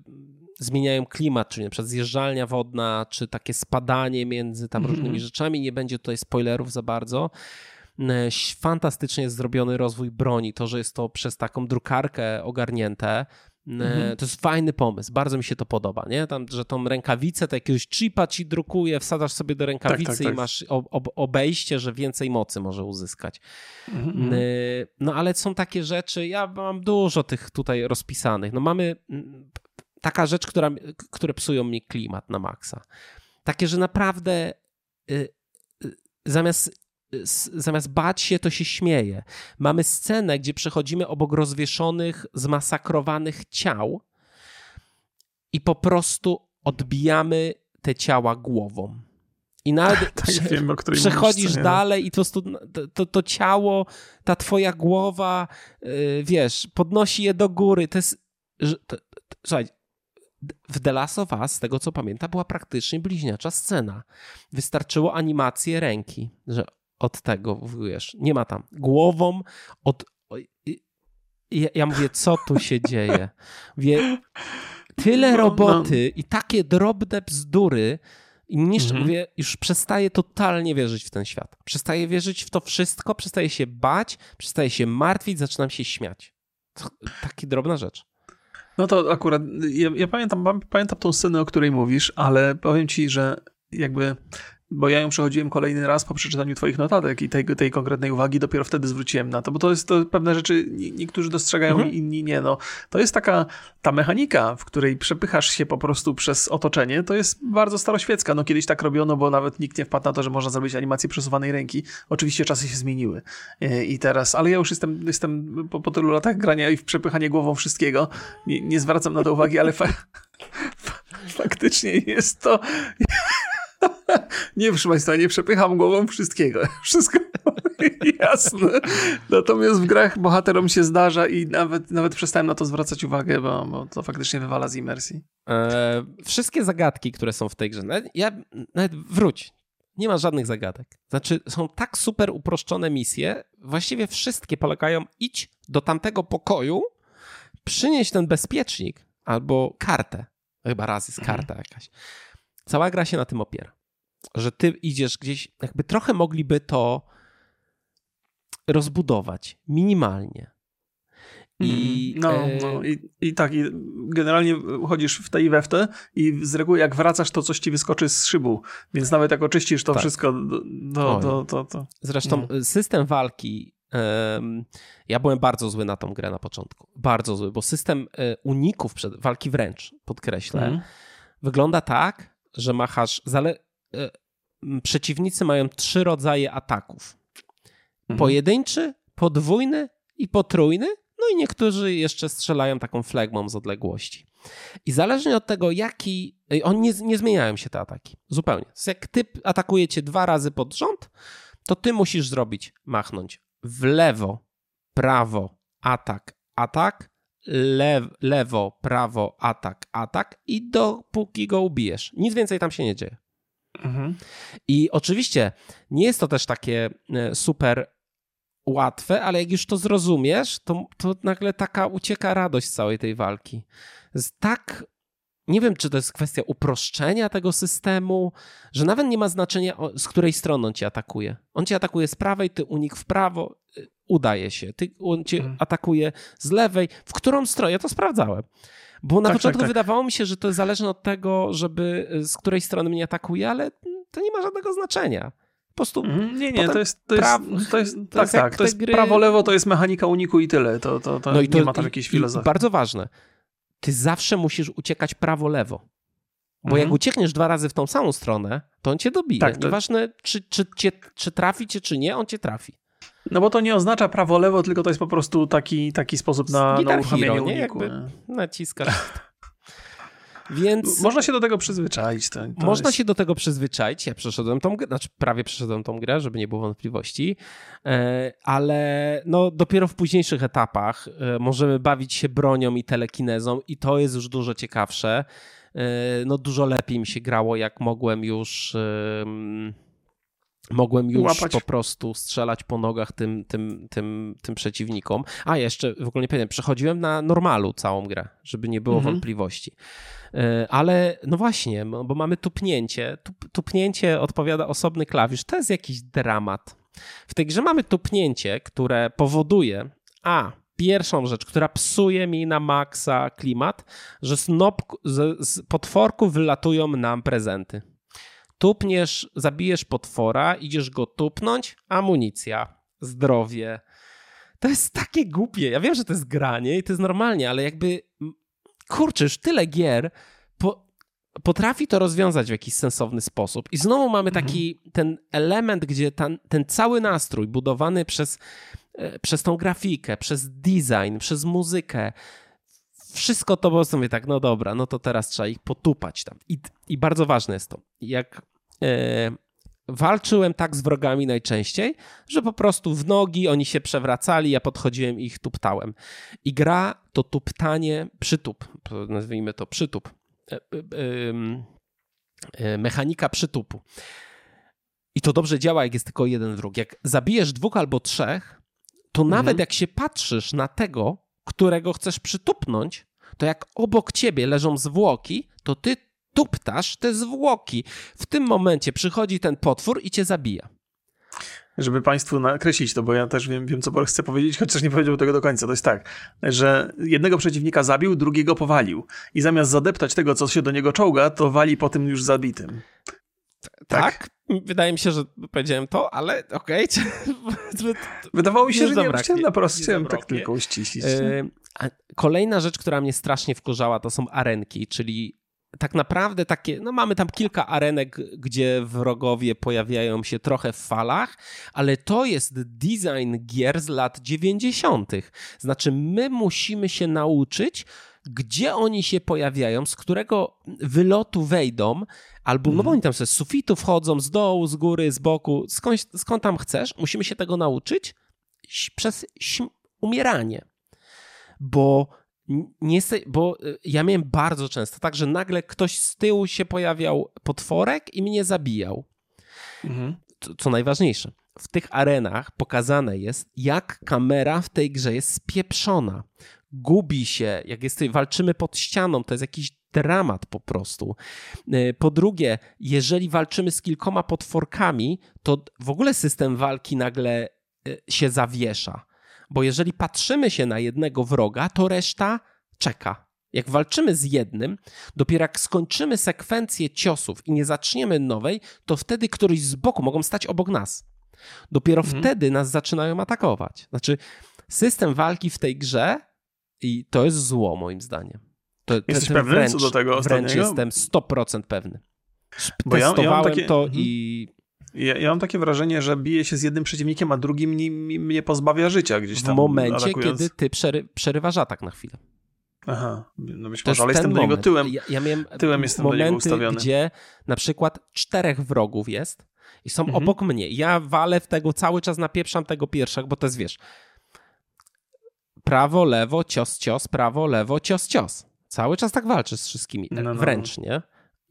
Speaker 2: zmieniają klimat, czyli na przykład zjeżdżalnia wodna, czy takie spadanie między tam -hmm. różnymi rzeczami. Nie będzie tutaj spoilerów za bardzo. Fantastycznie jest zrobiony rozwój broni, to, że jest to przez taką drukarkę ogarnięte, Mhm. To jest fajny pomysł, bardzo mi się to podoba, nie? Tam, że tą rękawicę, to jakiegoś chipa ci drukuje, wsadzasz sobie do rękawicy tak, tak, tak. i masz obejście, że więcej mocy może uzyskać. Mhm. No ale są takie rzeczy, ja mam dużo tych tutaj rozpisanych. No mamy taka rzecz, która, które psują mi klimat na maksa. Takie, że naprawdę y, y, zamiast zamiast bać się, to się śmieje. Mamy scenę, gdzie przechodzimy obok rozwieszonych, zmasakrowanych ciał i po prostu odbijamy te ciała głową. I nawet tak, prze, wiem, przechodzisz dalej i to, to, to, ciało, ta twoja głowa, yy, wiesz, podnosi je do góry. To jest. To, słuchaj, w The Last of Us, z tego co pamiętam, była praktycznie bliźniacza scena. Wystarczyło animację ręki, że od tego, wiesz, nie ma tam. Głową od... Ja, ja mówię, co tu się dzieje? Wie, tyle no, roboty no. i takie drobne bzdury, i niż mhm. mówię, już przestaję totalnie wierzyć w ten świat. Przestaję wierzyć w to wszystko, przestaję się bać, przestaję się martwić, zaczynam się śmiać. Taka drobna rzecz.
Speaker 1: No to akurat, ja, ja, pamiętam, pamiętam tą scenę, o której mówisz, ale powiem ci, że jakby bo ja ją przechodziłem kolejny raz po przeczytaniu twoich notatek i tej, tej konkretnej uwagi dopiero wtedy zwróciłem na to, bo to jest to pewne rzeczy, niektórzy dostrzegają, mhm. inni nie. No, to jest taka, ta mechanika, w której przepychasz się po prostu przez otoczenie, to jest bardzo staroświecka. No kiedyś tak robiono, bo nawet nikt nie wpadł na to, że można zrobić animację przesuwanej ręki. Oczywiście czasy się zmieniły e, i teraz, ale ja już jestem, jestem po, po tylu latach grania i w przepychanie głową wszystkiego, nie, nie zwracam na to uwagi, ale fa faktycznie jest to nie, proszę Państwa, nie przepycham głową wszystkiego. Wszystko jasne. Natomiast w grach bohaterom się zdarza i nawet, nawet przestałem na to zwracać uwagę, bo, bo to faktycznie wywala z imersji.
Speaker 2: E, wszystkie zagadki, które są w tej grze, nawet, ja, nawet wróć, nie ma żadnych zagadek. Znaczy, są tak super uproszczone misje, właściwie wszystkie polegają, idź do tamtego pokoju, przynieś ten bezpiecznik albo kartę. Chyba raz jest karta mhm. jakaś. Cała gra się na tym opiera. Że ty idziesz gdzieś, jakby trochę mogliby to rozbudować minimalnie.
Speaker 1: I, mhm. no, e... no i, i tak, i generalnie chodzisz w te i we w te i z reguły jak wracasz, to coś ci wyskoczy z szybu, więc nawet jak oczyścisz to tak. wszystko, do, do, to, to...
Speaker 2: Zresztą no. system walki, ja byłem bardzo zły na tą grę na początku, bardzo zły, bo system e, uników przed, walki wręcz, podkreślę, mm. wygląda tak, że machasz, zale, przeciwnicy mają trzy rodzaje ataków. Mhm. Pojedynczy, podwójny i potrójny, no i niektórzy jeszcze strzelają taką flegmą z odległości. I zależnie od tego, jaki. On nie, nie zmieniają się te ataki. Zupełnie. Jak ty atakujecie dwa razy pod rząd, to ty musisz zrobić, machnąć w lewo, prawo, atak, atak, lew, lewo, prawo, atak, atak i dopóki go ubijesz. Nic więcej tam się nie dzieje. Mhm. I oczywiście nie jest to też takie e, super łatwe, ale jak już to zrozumiesz, to, to nagle taka ucieka radość z całej tej walki. Jest tak nie wiem, czy to jest kwestia uproszczenia tego systemu, że nawet nie ma znaczenia, z której strony on cię atakuje. On cię atakuje z prawej, ty unik w prawo, y, udaje się. Ty, on cię hmm. atakuje z lewej. W którą stronę? Ja to sprawdzałem. Bo na tak, początku tak, tak. wydawało mi się, że to jest zależne od tego, żeby y, z której strony mnie atakuje, ale to nie ma żadnego znaczenia. Po prostu.
Speaker 1: Mm, nie, nie, to jest. To jest, to jest, to tak, jest tak. To jest gry... prawo-lewo, to jest mechanika uniku i tyle. To, to, to, no i to nie ma tam jakiejś filozofii.
Speaker 2: Bardzo ważne. Ty zawsze musisz uciekać prawo-lewo. Bo mhm. jak uciekniesz dwa razy w tą samą stronę, to on cię dobije. Tak, to... Nieważne, czy, czy, czy, czy trafi cię, czy nie, on cię trafi.
Speaker 1: No bo to nie oznacza prawo-lewo, tylko to jest po prostu taki, taki sposób na, na uruchamianie hero, nie? uniku. Jakby
Speaker 2: naciskasz. Więc...
Speaker 1: Można się do tego przyzwyczaić. To,
Speaker 2: to można jest... się do tego przyzwyczaić. Ja przeszedłem tą grę, znaczy prawie przeszedłem tą grę, żeby nie było wątpliwości, e, ale no dopiero w późniejszych etapach e, możemy bawić się bronią i telekinezą i to jest już dużo ciekawsze. E, no dużo lepiej mi się grało, jak mogłem już mogłem już Łapać. po prostu strzelać po nogach tym, tym, tym, tym przeciwnikom. A jeszcze w ogóle nie pamiętam, przechodziłem na normalu całą grę, żeby nie było mhm. wątpliwości. E, ale no właśnie, bo mamy tupnięcie. Tup, tupnięcie odpowiada osobny klawisz. To jest jakiś dramat. W tej grze mamy tupnięcie, które powoduje, a pierwszą rzecz, która psuje mi na maksa klimat, że z, z, z potworków wylatują nam prezenty. Tupniesz, zabijesz potwora, idziesz go tupnąć, amunicja, zdrowie. To jest takie głupie. Ja wiem, że to jest granie i to jest normalnie, ale jakby kurczę, już tyle gier po, potrafi to rozwiązać w jakiś sensowny sposób. I znowu mamy mhm. taki ten element, gdzie ten, ten cały nastrój budowany przez, e, przez tą grafikę, przez design, przez muzykę, wszystko to prostu mówię tak, no dobra, no to teraz trzeba ich potupać tam. I, i bardzo ważne jest to, jak e, walczyłem tak z wrogami najczęściej, że po prostu w nogi oni się przewracali, ja podchodziłem i ich tuptałem. I gra to tuptanie, przytup, nazwijmy to przytup, e, e, e, mechanika przytupu. I to dobrze działa, jak jest tylko jeden wróg. Jak zabijesz dwóch albo trzech, to mhm. nawet jak się patrzysz na tego, którego chcesz przytupnąć, to jak obok ciebie leżą zwłoki, to ty tuptasz te zwłoki. W tym momencie przychodzi ten potwór i cię zabija.
Speaker 1: Żeby Państwu nakreślić to, bo ja też wiem, wiem co Borys chce powiedzieć, chociaż nie powiedział tego do końca. To jest tak, że jednego przeciwnika zabił, drugiego powalił. I zamiast zadeptać tego, co się do niego czołga, to wali po tym już zabitym.
Speaker 2: Tak? tak? Wydaje mi się, że powiedziałem to, ale okej. Okay.
Speaker 1: Wydawało mi się, że nie, chciałem na chciałem tak tylko uściślić. Yy,
Speaker 2: kolejna rzecz, która mnie strasznie wkurzała, to są arenki, czyli tak naprawdę takie, no mamy tam kilka arenek, gdzie wrogowie pojawiają się trochę w falach, ale to jest design gier z lat 90. Znaczy, my musimy się nauczyć gdzie oni się pojawiają, z którego wylotu wejdą, albo, no bo mhm. oni tam z sufitu wchodzą, z dołu, z góry, z boku, skąd, skąd tam chcesz, musimy się tego nauczyć przez umieranie. Bo nie, bo y, ja miałem bardzo często tak, że nagle ktoś z tyłu się pojawiał potworek i mnie zabijał. Mhm. Co, co najważniejsze, w tych arenach pokazane jest, jak kamera w tej grze jest spieprzona. Gubi się, jak jest, walczymy pod ścianą, to jest jakiś dramat po prostu. Y, po drugie, jeżeli walczymy z kilkoma potworkami, to w ogóle system walki nagle y, się zawiesza bo jeżeli patrzymy się na jednego wroga, to reszta czeka. Jak walczymy z jednym, dopiero jak skończymy sekwencję ciosów i nie zaczniemy nowej, to wtedy któryś z boku mogą stać obok nas. Dopiero mhm. wtedy nas zaczynają atakować. Znaczy, system walki w tej grze i to jest zło moim zdaniem. To,
Speaker 1: Jesteś pewny wręcz, co do tego
Speaker 2: Wręcz jestem 100% pewny. Bo Testowałem ja, ja takie... to mhm. i
Speaker 1: ja, ja, mam takie wrażenie, że bije się z jednym przeciwnikiem, a drugim mnie pozbawia życia gdzieś tam.
Speaker 2: W momencie, atakując. kiedy ty przery, przerywasz atak na chwilę.
Speaker 1: Aha, no być może, ale jestem moment. do niego tyłem. Ja, ja miałem tyłem jestem momenty, do niego ustawiony.
Speaker 2: gdzie na przykład czterech wrogów jest i są mhm. obok mnie. Ja walę w tego cały czas, napieprzam tego pierwszego, bo to jest, wiesz, prawo, lewo, cios, cios, prawo, lewo, cios, cios. Cały czas tak walczy z wszystkimi, no, no. wręcz, nie?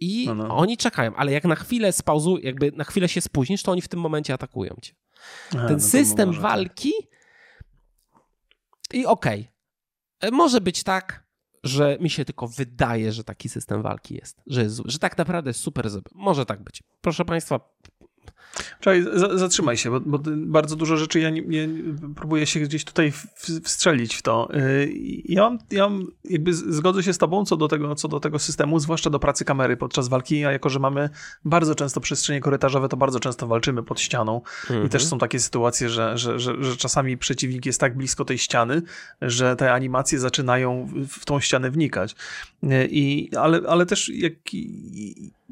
Speaker 2: I no, no. oni czekają, ale jak na chwilę spauzu, jakby na chwilę się spóźnisz, to oni w tym momencie atakują cię. Aha, Ten no system tak. walki i okej, okay. może być tak, że mi się tylko wydaje, że taki system walki jest, że, jest, że tak naprawdę jest super. Może tak być. Proszę Państwa,
Speaker 1: Czekaj, zatrzymaj się, bo, bo, bardzo dużo rzeczy ja nie, nie, próbuję się gdzieś tutaj wstrzelić w to. Y, ja mam, ja mam, jakby zgodzę się z tobą co do, tego, co do tego systemu, zwłaszcza do pracy kamery podczas walki, a jako, że mamy bardzo często przestrzenie korytarzowe, to bardzo często walczymy pod ścianą mhm. i też są takie sytuacje, że, że, że, że, czasami przeciwnik jest tak blisko tej ściany, że te animacje zaczynają w tą ścianę wnikać. Y, I, ale, ale też jak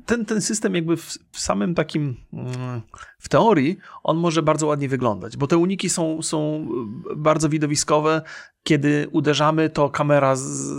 Speaker 1: ten, ten system jakby w, w samym takim, mm, w teorii, on może bardzo ładnie wyglądać, bo te uniki są, są bardzo widowiskowe, kiedy uderzamy, to kamera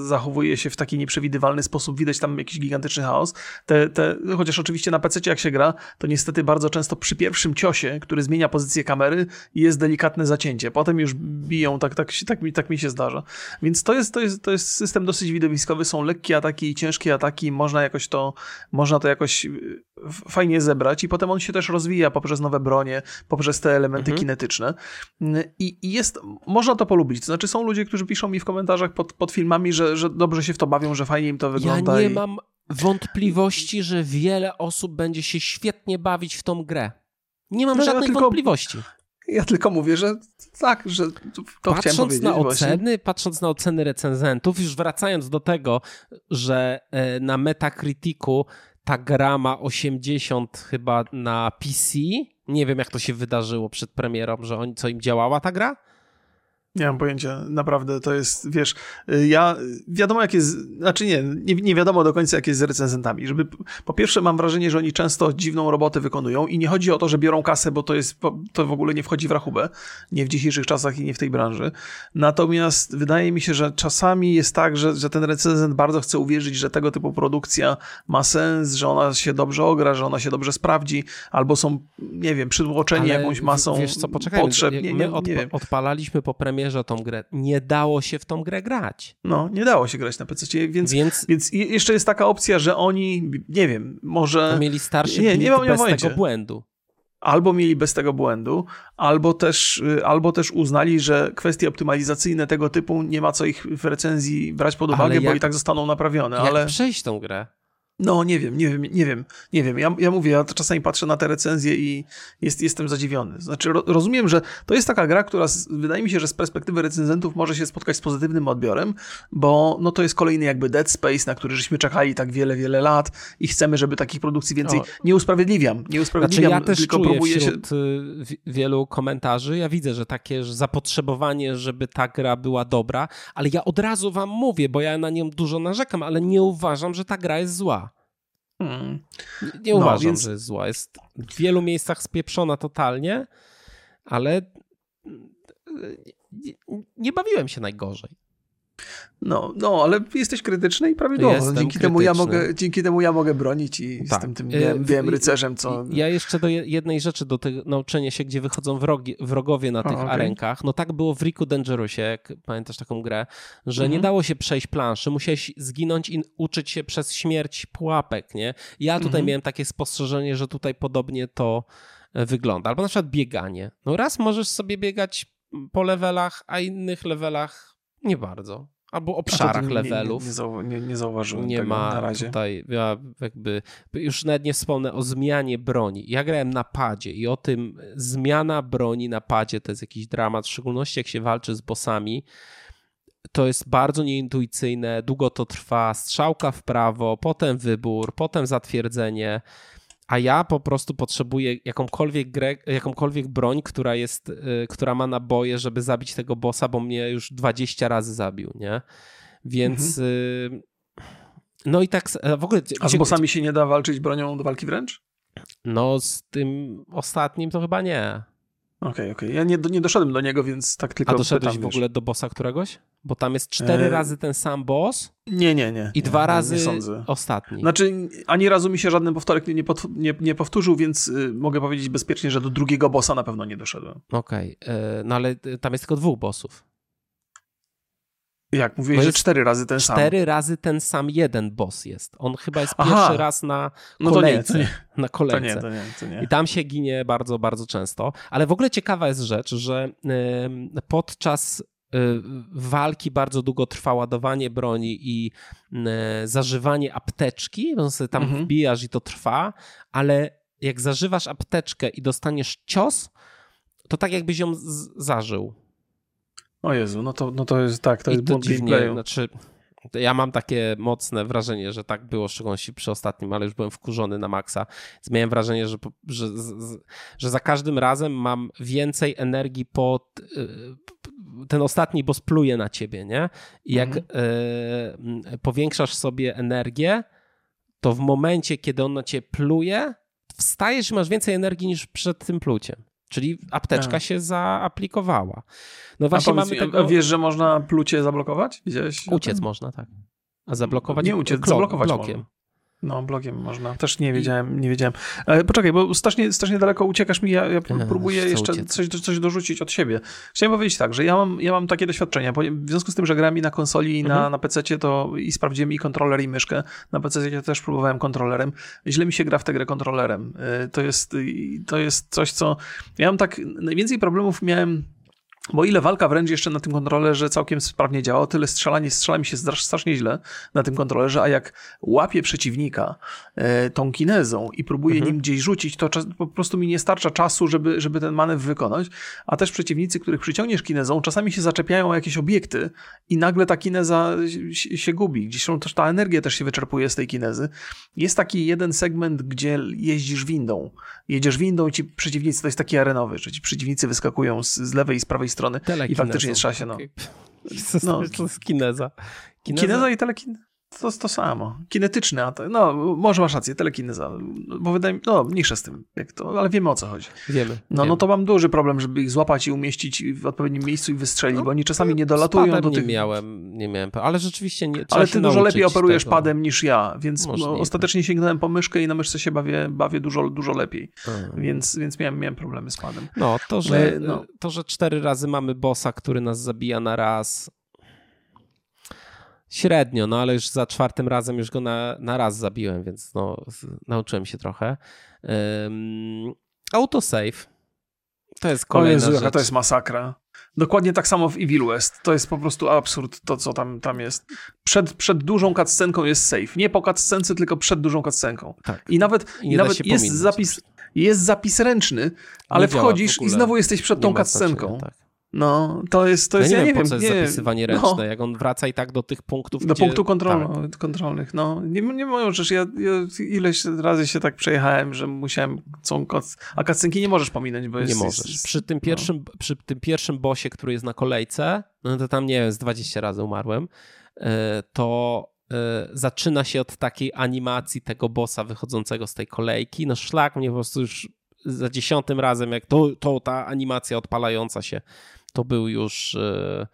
Speaker 1: zachowuje się w taki nieprzewidywalny sposób, widać tam jakiś gigantyczny chaos. Te, te, chociaż oczywiście na PC jak się gra, to niestety bardzo często przy pierwszym ciosie, który zmienia pozycję kamery, jest delikatne zacięcie. Potem już biją, tak, tak, tak, mi, tak mi się zdarza. Więc to jest, to, jest, to jest system dosyć widowiskowy, są lekkie ataki i ciężkie ataki, można jakoś to, można to jakoś y, fajnie zebrać i potem on się też rozwija poprzez nowe bronie, poprzez te elementy mhm. kinetyczne. I, I jest, można to polubić. To znaczy są ludzie, ludzie, którzy piszą mi w komentarzach pod, pod filmami, że, że dobrze się w to bawią, że fajnie im to wygląda.
Speaker 2: Ja nie i... mam wątpliwości, że wiele osób będzie się świetnie bawić w tą grę. Nie mam no, żadnej ja tylko, wątpliwości.
Speaker 1: Ja tylko mówię, że tak, że to patrząc
Speaker 2: na oceny, Patrząc na oceny recenzentów, już wracając do tego, że e, na Metacriticu ta gra ma 80 chyba na PC. Nie wiem, jak to się wydarzyło przed premierą, że oni, co im działała ta gra?
Speaker 1: Nie mam pojęcia, naprawdę to jest, wiesz, y, ja, wiadomo jak jest, znaczy nie, nie, nie, wiadomo do końca jak jest z recenzentami, żeby, po pierwsze mam wrażenie, że oni często dziwną robotę wykonują i nie chodzi o to, że biorą kasę, bo to jest, to w ogóle nie wchodzi w rachubę, nie w dzisiejszych czasach i nie w tej branży, natomiast wydaje mi się, że czasami jest tak, że, że ten recenzent bardzo chce uwierzyć, że tego typu produkcja ma sens, że ona się dobrze ogra, że ona się dobrze sprawdzi, albo są, nie wiem, przytłoczeni Ale jakąś masą wiesz co, poczekaj, potrzeb, nie, nie,
Speaker 2: my odpa odpalaliśmy po premierze premierze tą grę. Nie dało się w tą grę grać.
Speaker 1: No, nie dało się grać na PC, więc, więc, więc jeszcze jest taka opcja, że oni, nie wiem, może...
Speaker 2: mieli starszy nie, nie, mam, bez tego błędu
Speaker 1: albo mieli bez tego błędu, albo też, y, albo też uznali, że kwestie optymalizacyjne tego typu nie ma co ich w recenzji brać pod uwagę, jak, bo i tak zostaną naprawione.
Speaker 2: Jak
Speaker 1: ale
Speaker 2: przejść tą grę?
Speaker 1: No, nie wiem, nie wiem, nie wiem, nie wiem. Ja, ja mówię, ja czasami patrzę na te recenzje i jest, jestem zadziwiony. Znaczy, ro, rozumiem, że to jest taka gra, która z, wydaje mi się, że z perspektywy recenzentów może się spotkać z pozytywnym odbiorem, bo no to jest kolejny jakby Dead Space, na który żeśmy czekali tak wiele, wiele lat i chcemy, żeby takich produkcji więcej. O. Nie usprawiedliwiam, nie usprawiedliwiam,
Speaker 2: znaczy, ja też tylko próbuję się. Y, wielu komentarzy, ja widzę, że takie zapotrzebowanie, żeby ta gra była dobra, ale ja od razu wam mówię, bo ja na nią dużo narzekam, ale nie uważam, że ta gra jest zła. Hmm. Nie, no, uważam, więc... że jest zła. Jest w wielu miejscach spieprzona totalnie, ale nie, nie bawiłem się najgorzej.
Speaker 1: No, no, ale jesteś krytyczny i prawidłowo. Jestem dzięki temu, ja mogę, dzięki temu ja mogę bronić i tak. jestem tym wiem, wiem rycerzem, co...
Speaker 2: Ja jeszcze do jednej rzeczy, do tego nauczenia się, gdzie wychodzą wrogi, wrogowie na tych o, okay. arenkach. No tak było w Riku Dangerousie, jak pamiętasz taką grę, że mhm. nie dało się przejść planszy, musiałeś zginąć i uczyć się przez śmierć pułapek, nie? Ja tutaj mhm. miałem takie spostrzeżenie, że tutaj podobnie to e, wygląda. Albo na przykład bieganie. No raz możesz sobie biegać po levelach, a innych levelach nie bardzo albo obszarach nie, levelów.
Speaker 1: Nie, nie, nie, zauważyłem nie ma na razie.
Speaker 2: tutaj, ja jakby, już nawet nie wspomnę o zmianie broni. Ja grałem na padzie i o tym zmiana broni na padzie to jest jakiś dramat, w szczególności jak się walczy z bossami. To jest bardzo nieintuicyjne, długo to trwa, strzałka w prawo, potem wybór, potem zatwierdzenie a ja po prostu potrzebuję jakąkolwiek grę, jakąkolwiek broń, która jest, y, która ma naboje, żeby zabić tego bossa, bo mnie już 20 razy zabił, nie? Więc mhm. y, no i tak w ogóle...
Speaker 1: A z bossami się nie da walczyć bronią do walki wręcz?
Speaker 2: No z tym ostatnim to chyba nie.
Speaker 1: Okej, okay, okej. Okay. Ja nie, nie doszedłem do niego, więc tak tylko
Speaker 2: A doszedłeś w ogóle do bossa któregoś? Bo tam jest cztery e... razy ten sam boss.
Speaker 1: Nie, nie, nie.
Speaker 2: I
Speaker 1: nie,
Speaker 2: dwa razy ostatni.
Speaker 1: Znaczy, ani razu mi się żaden powtórek nie, nie, nie powtórzył, więc y, mogę powiedzieć bezpiecznie, że do drugiego bossa na pewno nie doszedłem.
Speaker 2: Okej, okay. E, no ale y, tam jest tylko dwóch bossów.
Speaker 1: Jak mówiłeś, że cztery razy ten
Speaker 2: sam. Cztery razy ten sam jeden boss jest. On chyba jest Aha. pierwszy raz na kolejce. No to nie, to nie. Na kolejce.
Speaker 1: To nie, to nie, to nie.
Speaker 2: I tam się ginie bardzo, bardzo często. Ale w ogóle ciekawa jest rzecz, że podczas y, walki bardzo długo trwa ładowanie broni i zażywanie apteczki, bo sobie tam mhm. wbijasz i to trwa, ale jak zażywasz apteczkę i dostaniesz cios, to tak jakbyś ją zażył.
Speaker 1: O Jezu, no to, no to jest tak, to I jest błąd gameplayu.
Speaker 2: Znaczy, ja mam takie mocne wrażenie, że tak było, w szczególności przy ostatnim, ale już byłem wkurzony na maksa. Miałem wrażenie, że, że, że za każdym razem mam więcej energii po ten ostatni boss pluje na ciebie, nie? I jak mhm. y, powiększasz sobie energię, to w momencie, kiedy on na ciebie pluje, wstajesz i masz więcej energii niż przed tym pluciem. Czyli apteczka się zaaplikowała.
Speaker 1: No właśnie mamy mi, tego... Wiesz, że można plucie zablokować? Widziałeś?
Speaker 2: Uciec można, tak. A zablokować?
Speaker 1: Nie uciec, zablokować blokiem. Można. No, blogiem można. Też nie wiedziałem, nie wiedziałem. Poczekaj, bo strasznie, strasznie daleko uciekasz mi, ja, ja próbuję jeszcze coś, coś dorzucić od siebie. Chciałem powiedzieć tak, że ja mam, ja mam takie doświadczenia, bo w związku z tym, że grałem i na konsoli, i na, mhm. na PC, to i sprawdziłem i kontroler, i myszkę. Na PC też próbowałem kontrolerem. Źle mi się gra w tę grę kontrolerem. E, to jest, to jest coś, co... Ja mam tak... Najwięcej problemów miałem bo ile walka wręcz jeszcze na tym kontrolerze całkiem sprawnie działa, o tyle strzelanie strzela mi się strasznie źle na tym kontrolerze, a jak łapię przeciwnika e, tą kinezą i próbuję mhm. nim gdzieś rzucić, to czas, po prostu mi nie starcza czasu, żeby, żeby ten manewr wykonać, a też przeciwnicy, których przyciągniesz kinezą, czasami się zaczepiają o jakieś obiekty i nagle ta kineza się, się gubi. Gdzieś też ta energia też się wyczerpuje z tej kinezy. Jest taki jeden segment, gdzie jeździsz windą. Jedziesz windą i ci przeciwnicy, to jest taki arenowy, że ci przeciwnicy wyskakują z, z lewej i z prawej strony. I faktycznie trzeba się, no...
Speaker 2: No, to jest kineza.
Speaker 1: Kineza, kineza i telekin to jest to samo. Kinetyczne, a to, no może masz rację, telekineza, bo wydaje mi no mniejsze z tym, jak to, ale wiemy o co chodzi.
Speaker 2: Wiemy.
Speaker 1: No,
Speaker 2: wiemy.
Speaker 1: no to mam duży problem, żeby ich złapać i umieścić w odpowiednim miejscu i wystrzelić, no, bo oni czasami nie dolatują do tych...
Speaker 2: nie miałem, nie miałem, ale rzeczywiście nie
Speaker 1: Ale ty dużo lepiej operujesz tego. padem niż ja, więc no, ostatecznie sięgnąłem po myszkę i na myszce się bawię, bawię dużo, dużo lepiej, więc, więc miałem, miałem problemy z padem.
Speaker 2: No to, że, no. to, że cztery razy mamy bossa, który nas zabija na raz, Średnio, no ale już za czwartym razem już go na, na raz zabiłem, więc no, nauczyłem się trochę. Um, autosave. To jest kolejna o Jezu,
Speaker 1: to jest masakra. Dokładnie tak samo w Evil West. To jest po prostu absurd, to co tam, tam jest. Przed, przed dużą cutscenką jest save. Nie po cutscence, tylko przed dużą cutscenką. Tak. I nawet, I nawet jest zapis, jest zapis ręczny, ale wchodzisz i znowu jesteś przed tą cutscenką. Tak. No, to jest, to jest
Speaker 2: ja
Speaker 1: nie,
Speaker 2: nie
Speaker 1: wiem,
Speaker 2: po co jest nie, zapisywanie no. ręczne, no. jak on wraca i tak do tych punktów,
Speaker 1: Do gdzie... punktu kontrol, tak. kontrolnych, no. Nie, nie możesz, ja, ja ileś razy się tak przejechałem, że musiałem, są, a kacenki nie możesz pominąć, bo jest...
Speaker 2: Nie możesz.
Speaker 1: Jest,
Speaker 2: przy, tym no. pierwszym, no. przy tym pierwszym bosie, który jest na kolejce, no to tam, nie wiem, z 20 razy umarłem, e, to e, zaczyna się od takiej animacji tego bossa wychodzącego z tej kolejki, no szlak mnie po prostu już za dziesiątym razem, jak to, to ta animacja odpalająca się to był już e,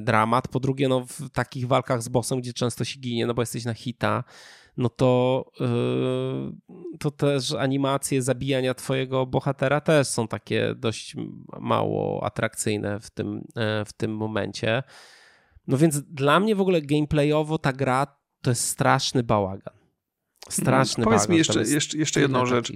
Speaker 2: dramat. Po drugie, no w takich walkach z bossem, gdzie często się ginie, no bo jesteś na hita, no to, yy, to też animacje zabijania twojego bohatera też są takie dość mało atrakcyjne w tym, e, w tym momencie. No więc dla mnie w ogóle gameplayowo ta gra to jest straszny bałagan. Straszny
Speaker 1: Powiedz mi jeszcze, jeszcze, jeszcze jedną rzecz.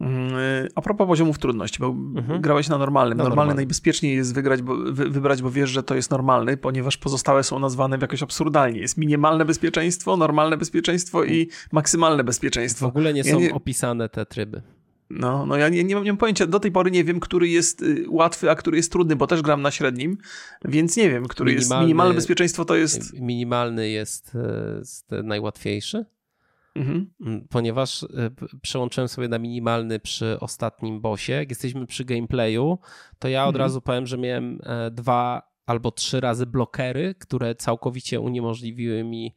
Speaker 1: Mm, y, a propos poziomów trudności, bo mhm. grałeś na normalnym. Na normalny najbezpieczniej jest wygrać, bo, wy, wybrać, bo wiesz, że to jest normalny, ponieważ pozostałe są nazwane jakoś absurdalnie. Jest minimalne bezpieczeństwo, normalne bezpieczeństwo i maksymalne bezpieczeństwo.
Speaker 2: W ogóle nie ja są nie... opisane te tryby.
Speaker 1: No, no ja nie, nie, mam, nie mam pojęcia, do tej pory nie wiem, który jest y, łatwy, a który jest trudny, bo też gram na średnim, więc nie wiem, który minimalny, jest. Minimalne bezpieczeństwo to jest.
Speaker 2: Minimalny jest, jest najłatwiejszy. Mhm. Mm, ponieważ e, przełączyłem sobie na minimalny przy ostatnim bosie. Jak jesteśmy przy gameplayu, to ja od mhm. razu powiem, że miałem e, dwa albo trzy razy blokery, które całkowicie uniemożliwiły mi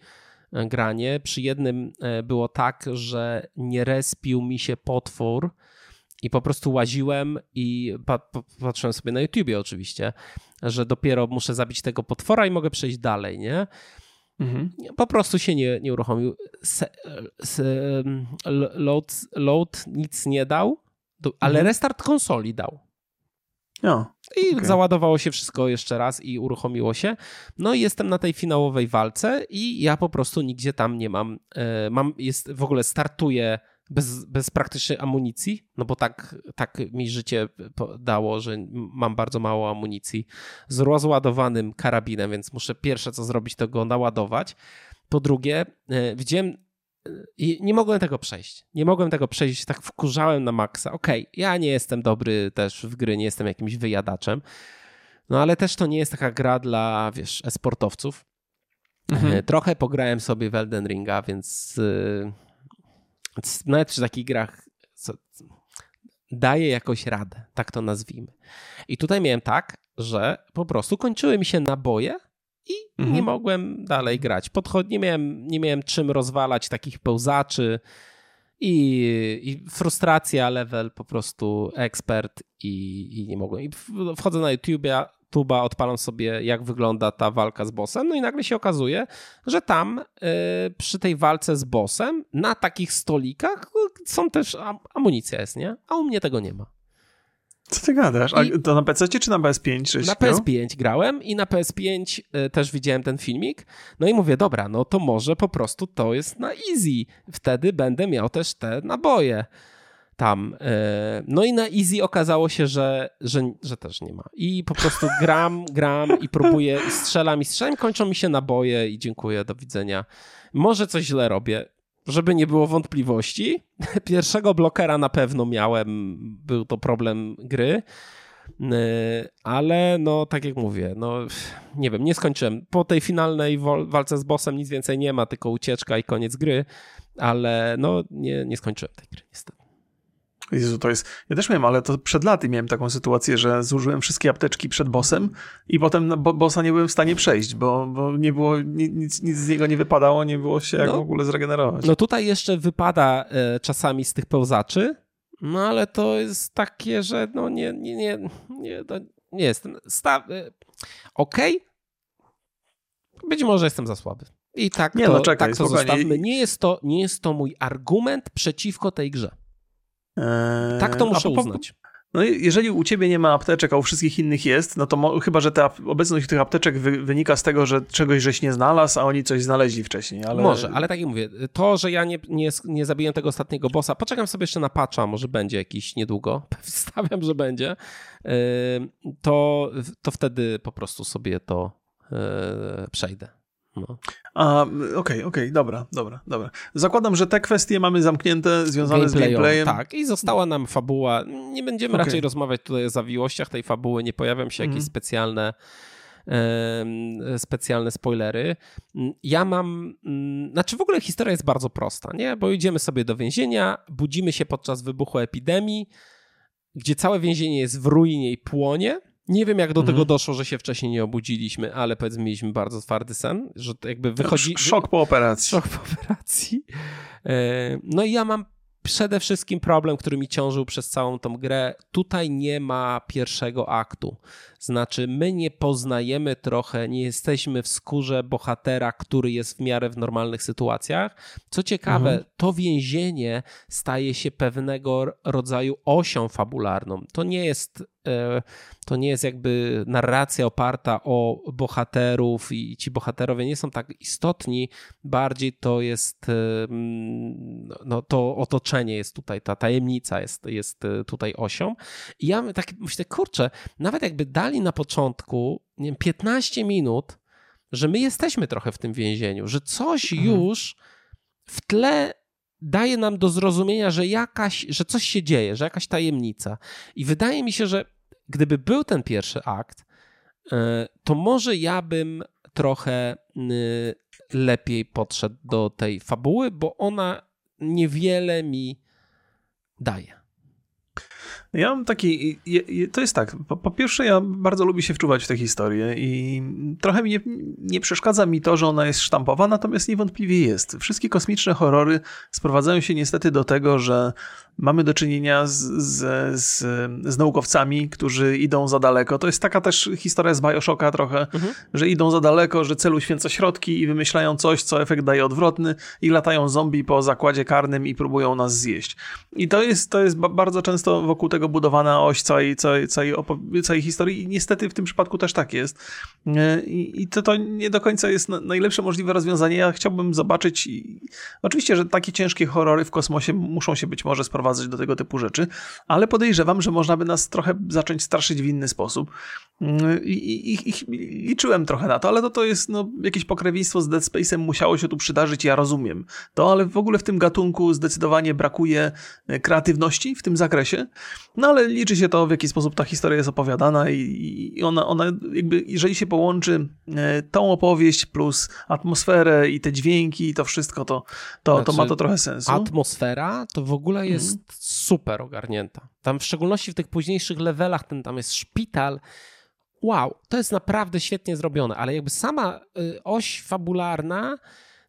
Speaker 2: e, granie. Przy jednym było tak, że nie respił mi się potwór i po prostu łaziłem i patrzyłem sobie na YouTubie oczywiście, że dopiero muszę zabić tego potwora i mogę przejść dalej, nie? Mhm. Po prostu się nie, nie uruchomił. Se, se, load, load nic nie dał, ale mhm. restart konsoli dał.
Speaker 1: No,
Speaker 2: I okay. załadowało się wszystko jeszcze raz i uruchomiło się. No i jestem na tej finałowej walce i ja po prostu nigdzie tam nie mam. E, mam jest w ogóle startuję bez, bez praktycznej amunicji, no bo tak, tak mi życie dało, że mam bardzo mało amunicji z rozładowanym karabinem, więc muszę pierwsze co zrobić, to go naładować. Po drugie, e, widziałem e, i nie mogłem tego przejść. Nie mogłem tego przejść, tak wkurzałem na maksa. Okej, okay, ja nie jestem dobry też w gry, nie jestem jakimś wyjadaczem, no ale też to nie jest taka gra dla, wiesz, esportowców. Mhm. E, trochę pograłem sobie w Elden Ringa, więc nawet przy takich grach co, daje jakoś radę, tak to nazwijmy. I tutaj miałem tak, że po prostu kończyły mi się naboje i mhm. nie mogłem dalej grać. Podchod nie miałem, nie miałem czym rozwalać takich pełzaczy i, i frustracja, level po prostu ekspert i, i nie mogłem. I wchodzę na YouTube, tuba, odpalam sobie, jak wygląda ta walka z bossem, no i nagle się okazuje, że tam y, przy tej walce z bossem na takich stolikach są też amunicja jest, nie? A u mnie tego nie ma.
Speaker 1: Co ty gadasz? A to na PC czy na PS5?
Speaker 2: Na PS5 grałem i na PS5 y, też widziałem ten filmik. No i mówię, dobra, no to może po prostu to jest na easy. Wtedy będę miał też te naboje tam. E, no i na Easy okazało się, że, że, że też nie ma. I po prostu gram, gram i próbuję, i strzelam i strzelam, kończą mi się naboje i dziękuję, do widzenia. Może coś źle robię, żeby nie było wątpliwości. Pierwszego blokera na pewno miałem, był to problem gry. E, ale no, tak jak mówię, no nie wiem, nie skończyłem. Po tej finalnej walce z bossem nic więcej nie ma, tylko ucieczka i koniec gry, ale no nie, nie skończyłem tej gry niestety.
Speaker 1: Jezu, to jest. Ja też miałem, ale to przed laty miałem taką sytuację, że zużyłem wszystkie apteczki przed bossem i potem no, bo, bossa nie byłem w stanie przejść, bo, bo nie było, nic, nic z niego nie wypadało, nie było się jak no, w ogóle zregenerować.
Speaker 2: No tutaj jeszcze wypada e, czasami z tych pełzaczy, no ale to jest takie, że no nie, nie, nie, nie, to nie jestem. Sta- e, Okej. Okay. Być może jestem za słaby. I tak nie, to, no czekaj, tak to zostawmy. Nie jest to, nie jest to mój argument przeciwko tej grze. Eee, tak to muszę po, uznać.
Speaker 1: No jeżeli u ciebie nie ma apteczek, a u wszystkich innych jest, no to mo- chyba, że ta obecność tych apteczek wy- wynika z tego, że czegoś żeś nie znalazł, a oni coś znaleźli wcześniej. Ale...
Speaker 2: Może, ale tak jak mówię, to, że ja nie, nie, nie zabiję tego ostatniego bossa, poczekam sobie jeszcze na patcha, może będzie jakiś niedługo, stawiam, że będzie, yy, to, to wtedy po prostu sobie to yy, przejdę.
Speaker 1: No. Okej, okej, okay, dobra, dobra, dobra. Zakładam, że te kwestie mamy zamknięte, związane z gameplayem.
Speaker 2: Tak, i została nam fabuła. Nie będziemy okay. raczej rozmawiać tutaj o zawiłościach tej fabuły, nie pojawią się jakieś mm. specjalne specjalne spoilery. Ja mam, mm, znaczy w ogóle historia jest bardzo prosta, nie? Bo idziemy sobie do więzienia, budzimy się podczas wybuchu epidemii, gdzie całe więzienie jest w ruinie i płonie nie wiem, jak do mhm. tego doszło, że się wcześniej nie obudziliśmy, ale powiedzmy, mieliśmy bardzo twardy sen, że jakby wychodzi...
Speaker 1: Szok po operacji.
Speaker 2: Szok po operacji. E, no i ja mam przede wszystkim problem, który mi ciążył przez całą tą grę. Tutaj nie ma pierwszego aktu. Znaczy, my nie poznajemy trochę, nie jesteśmy w skórze bohatera, który jest w miarę w normalnych sytuacjach. Co ciekawe, mhm. to więzienie staje się pewnego rodzaju osią fabularną. To nie jest E, to nie jest jakby narracja oparta o bohaterów i ci bohaterowie nie są tak istotni, bardziej to jest e, mm, no, to otoczenie jest tutaj, ta tajemnica jest, jest e, tutaj osią. I ja tak myślę, kurczę, nawet jakby dali na początku nie wiem, 15 minut, że my jesteśmy trochę w tym więzieniu, że coś mhm. już w tle daje nam do zrozumienia, że jakaś, że coś się dzieje, że jakaś tajemnica. I wydaje mi się, że gdyby był ten pierwszy akt, e, to może ja bym trochę lepiej podszedł do tej fabuły, bo ona niewiele mi daje.
Speaker 1: Ja mam taki, to jest tak, po, po, pierwsze ja bardzo lubię się wczuwać w tę historię i trochę mi nie, nie, przeszkadza mi to, że ona jest sztampowa, natomiast niewątpliwie jest. Wszystkie kosmiczne horrory sprowadzają się niestety do tego, że mamy do czynienia z, z, z, z naukowcami, którzy idą za daleko. To jest taka też historia z Bioshocka trochę, mhm. że idą za daleko, że celu święca środki i wymyślają coś, co efekt daje odwrotny i latają zombie po zakładzie karnym i próbują nas zjeść. I to jest, to jest bardzo często wokół tego budowana oś całej, całej, całej, całej historii i niestety w tym przypadku też tak jest. E, I, to, to nie do końca jest najlepsze możliwe rozwiązanie. Ja chciałbym zobaczyć, oczywiście, że takie ciężkie horrory w kosmosie muszą się być może sprowadzać do tego typu rzeczy, ale podejrzewam, że można by nas trochę zacząć straszyć w inny sposób. Mm, I, i, i liczyłem trochę na to, ale to, to jest no, jakieś pokrewieństwo z Dead Space'em musiało się tu przydarzyć, ja rozumiem to, ale w ogóle w tym gatunku zdecydowanie brakuje e, kreatywności w tym zakresie. No ale liczy się to, w jaki sposób ta historia jest opowiadana i, i ona, ona jakby, jeżeli się połączy e, tą opowieść plus atmosferę i te dźwięki i to wszystko, to, to, znaczy, to ma znaczy, to trochę sensu.
Speaker 2: Atmosfera to w ogóle jest mm. super ogarnięta. Tam w szczególności w tych późniejszych levelach, ten tam jest szpital, wow, to jest naprawdę świetnie zrobione, ale jakby sama y, oś fabularna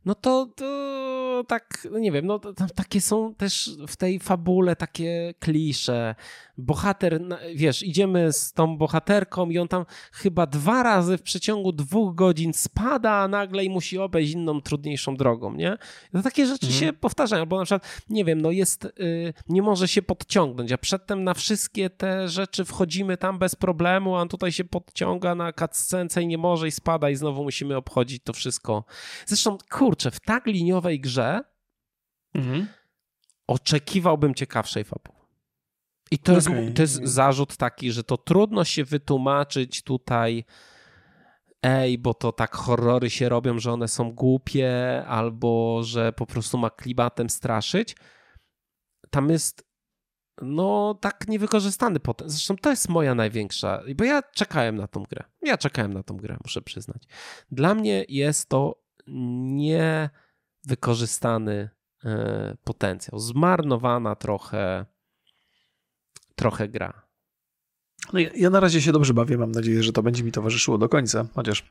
Speaker 2: no to, to tak, no nie wiem, no takie są też w tej fabule takie klisze. Bohater, wiesz, idziemy z tą bohaterką i on tam chyba dwa razy w przeciągu dwóch godzin spada, a nagle i musi obejść inną, trudniejszą drogą, nie? To takie rzeczy mhm. się powtarzają, albo na przykład, nie wiem, no jest, y, nie może się podciągnąć, a przedtem na wszystkie te rzeczy wchodzimy tam bez problemu, a on tutaj się podciąga na cutscence i nie może i spada i znowu musimy obchodzić to wszystko. Zresztą, kur kurczę, w tak liniowej grze mhm. oczekiwałbym ciekawszej fabuły. I to, okay. jest, to jest zarzut taki, że to trudno się wytłumaczyć tutaj ej, bo to tak horrory się robią, że one są głupie, albo że po prostu ma klimatem straszyć. Tam jest no tak niewykorzystany potem. Zresztą to jest moja największa, bo ja czekałem na tą grę. Ja czekałem na tą grę, muszę przyznać. Dla mnie jest to niewykorzystany e, potencjał. Zmarnowana trochę, trochę gra.
Speaker 1: No ja, ja, na razie się dobrze bawię. Mam nadzieję, że to będzie mi towarzyszyło do końca. Chociaż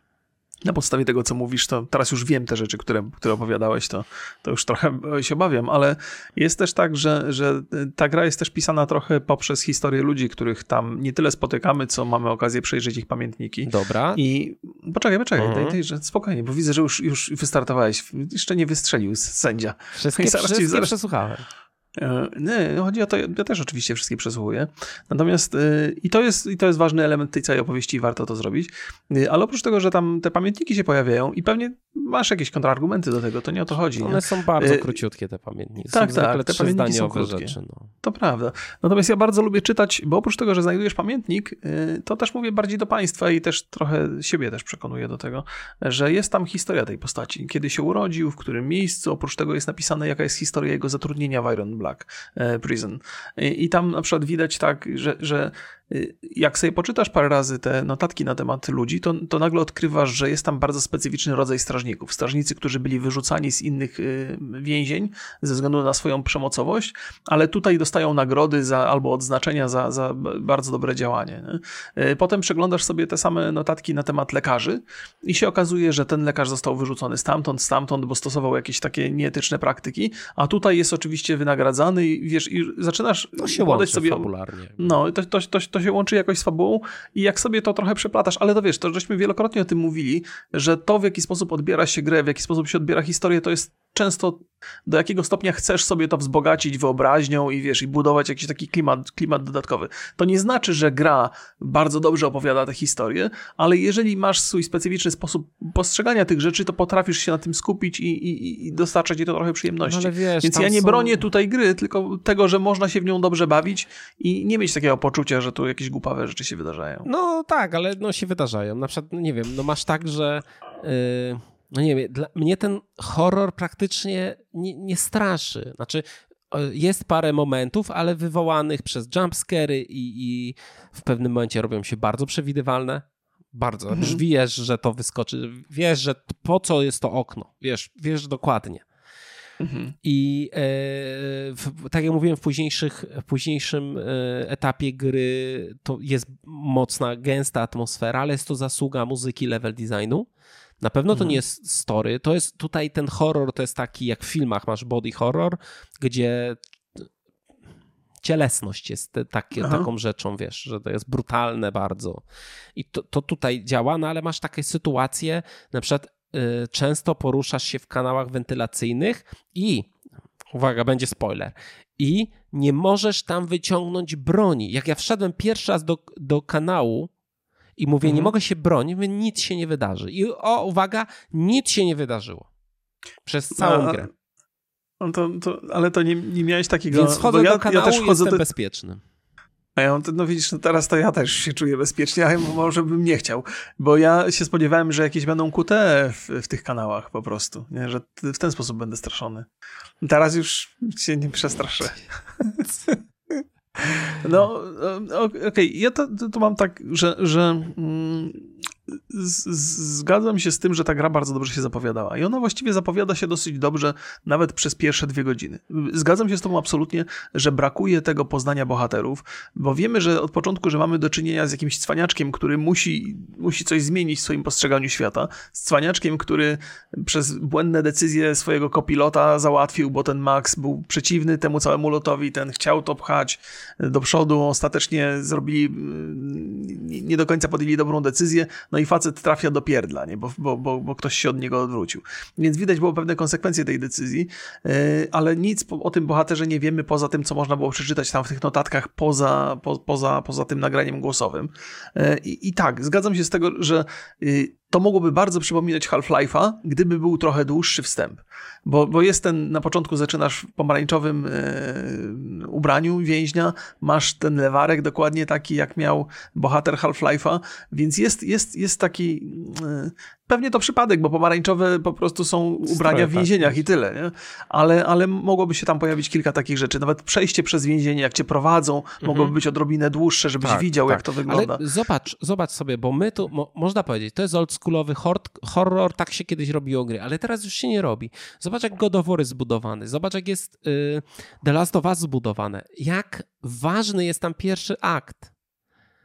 Speaker 1: na podstawie tego, co mówisz, to teraz już wiem te rzeczy, które, które opowiadałeś, to, to już trochę się obawiam, ale jest też tak, że, że ta gra jest też pisana trochę poprzez historię ludzi, których tam nie tyle spotykamy, co mamy okazję przejrzeć ich pamiętniki.
Speaker 2: Dobra.
Speaker 1: I poczekaj, poczekaj, mhm. daj, daj, że spokojnie, bo widzę, że już, już wystartowałeś. Jeszcze nie wystrzelił sędzia.
Speaker 2: Wszystkie, wszystkie zaraz... przesłuchałem.
Speaker 1: E, nie, chodzi o to, ja też oczywiście wszystkie przesłuchuję. Natomiast e, i to, jest, i to jest ważny element tej całej opowieści i warto to zrobić. E, ale oprócz tego, że tam te pamiętniki się pojawiają i pewnie masz jakieś kontrargumenty do tego, to nie o to chodzi.
Speaker 2: One nie? są bardzo króciutkie, te pamiętniki.
Speaker 1: Tak, są tak, te pamiętniki są krótkie. Rzeczy, no. To prawda. Natomiast ja bardzo lubię czytać, bo oprócz tego, że znajdujesz pamiętnik, to też mówię bardziej do państwa i też trochę siebie też przekonuję do tego, że jest tam historia tej postaci. Kiedy się urodził, w którym miejscu, oprócz tego jest napisane, jaka jest historia jego zatrudnienia w Iron Black e, Prison. I, I, tam na przykład widać tak, że, że jak sobie poczytasz parę razy te notatki na temat ludzi, to, to nagle odkrywasz, że jest tam bardzo specyficzny rodzaj strażników. Strażnicy, którzy byli wyrzucani z innych y, więzień ze względu na swoją przemocowość, ale tutaj dostają nagrody za, albo odznaczenia za, za bardzo dobre działanie. Nie? Y, potem przeglądasz sobie te same notatki na temat lekarzy i się okazuje, że ten lekarz został wyrzucony stamtąd, stamtąd, bo stosował jakieś takie nieetyczne praktyki, a tutaj jest oczywiście wynagradzany i wiesz, i zaczynasz
Speaker 2: to się łączy sobie fabularnie.
Speaker 1: No, to, to, to, to się łączy jakoś z fabułą i jak sobie to trochę przeplatasz, ale to wiesz, to żeśmy wielokrotnie o tym mówili, że to w jaki sposób odbiera się grę, w jaki sposób się odbiera historię, to jest często do jakiego stopnia chcesz sobie to wzbogacić wyobraźnią i wiesz, i budować jakiś taki klimat, klimat dodatkowy. To nie znaczy, że gra bardzo dobrze opowiada tę historię, ale jeżeli masz swój specyficzny sposób postrzegania tych rzeczy, to potrafisz się na tym skupić i, i, i dostarczać ci to trochę przyjemności. No wiesz, Więc ja nie są... bronię tutaj gry, tylko tego, że można się w nią dobrze bawić i nie mieć takiego poczucia, że tu jakieś głupawe rzeczy się wydarzają.
Speaker 2: No tak, ale no się wydarzają. Na przykład, no nie wiem, no masz tak, że... Yy no nie wiem, dla mnie ten horror praktycznie nie, nie straszy. Znaczy, jest parę momentów, ale wywołanych przez jumpscary i, i w pewnym momencie robią się bardzo przewidywalne. Bardzo. Mhm. Już wiesz, że to wyskoczy. Wiesz, że po co jest to okno. Wiesz, wiesz dokładnie. Mhm. I e, w, tak jak mówiłem, w, późniejszych, w późniejszym e, etapie gry to jest mocna, gęsta atmosfera, ale jest to zasługa muzyki, level designu. Na pewno to nie mhm. jest story. To jest tutaj ten horror, to jest taki jak w filmach masz body horror, gdzie cielesność jest takie, taką rzeczą, wiesz, że to jest brutalne bardzo. I to, to tutaj działa, no ale masz takie sytuacje, na przykład y, często poruszasz się w kanałach wentylacyjnych i uwaga, będzie spoiler. I nie możesz tam wyciągnąć broni. Jak ja wszedłem pierwszy raz do, do kanału, i mówię, mhm. nie mogę się bronić, mówię, nic się nie wydarzy. I o, uwaga, nic się nie wydarzyło. Przez całą A, grę.
Speaker 1: No to, to, ale to nie, nie miałeś takiego...
Speaker 2: Więc wchodzę ja, do kanału ja też wchodzę jestem do... bezpieczny.
Speaker 1: A ja, no widzisz, no teraz to ja też się czuję bezpiecznie, a może bym nie chciał, bo ja się spodziewałem, że jakieś będą QT w, w tych kanałach po prostu, nie? że w ten sposób będę straszony. Teraz już się nie przestraszę. No, okej, okay. ja to, to, mam tak, że, że mm, zgadzam się z tym, że ta gra bardzo dobrze się zapowiadała. I ona właściwie zapowiada się dosyć dobrze, nawet przez pierwsze dwie godziny. Zgadzam się z Tobą absolutnie, że brakuje tego poznania bohaterów, bo wiemy, że od początku, że mamy do czynienia z jakimś cwaniaczkiem, który musi, musi coś zmienić w swoim postrzeganiu świata. Z cwaniaczkiem, który przez błędne decyzje swojego kopilota załatwił, bo ten Max był przeciwny temu całemu lotowi, ten chciał to pchać do przodu, ostatecznie zrobili, nie do końca podjęli dobrą decyzję, no i facet trafia do pierdla, nie? Bo, bo, bo, bo ktoś się od niego odwrócił. Więc widać było pewne konsekwencje tej decyzji, e, ale nic o tym bohaterze nie wiemy poza tym, co można było przeczytać tam w tych notatkach poza, po, poza, poza tym nagraniem głosowym. E, I, I tak, zgadzam się z tego, że y, to mogłoby bardzo przypominać Half-Life'a, gdyby był trochę dłuższy wstęp. Bo, bo jest ten, na początku zaczynasz w pomarańczowym e, ubraniu więźnia, masz ten lewarek dokładnie taki, jak miał bohater Half-Life'a, więc jest, jest, jest taki e, Pewnie to przypadek, bo pomarańczowe po prostu są ubrania w tak. więzieniach i tyle, nie? Ale, ale mogłoby się tam pojawić kilka takich rzeczy. Nawet przejście przez więzienie, jak cię prowadzą, mhm. mogłoby być odrobinę dłuższe, żebyś tak, widział, tak. jak to wygląda.
Speaker 2: Ale zobacz, zobacz sobie, bo my tu, mo, można powiedzieć, to jest oldschoolowy horror, tak się kiedyś robiło gry, ale teraz już się nie robi. Zobacz, jak God of War jest zbudowany, zobacz, jak jest y, The Last of Us zbudowane, jak ważny jest tam pierwszy akt.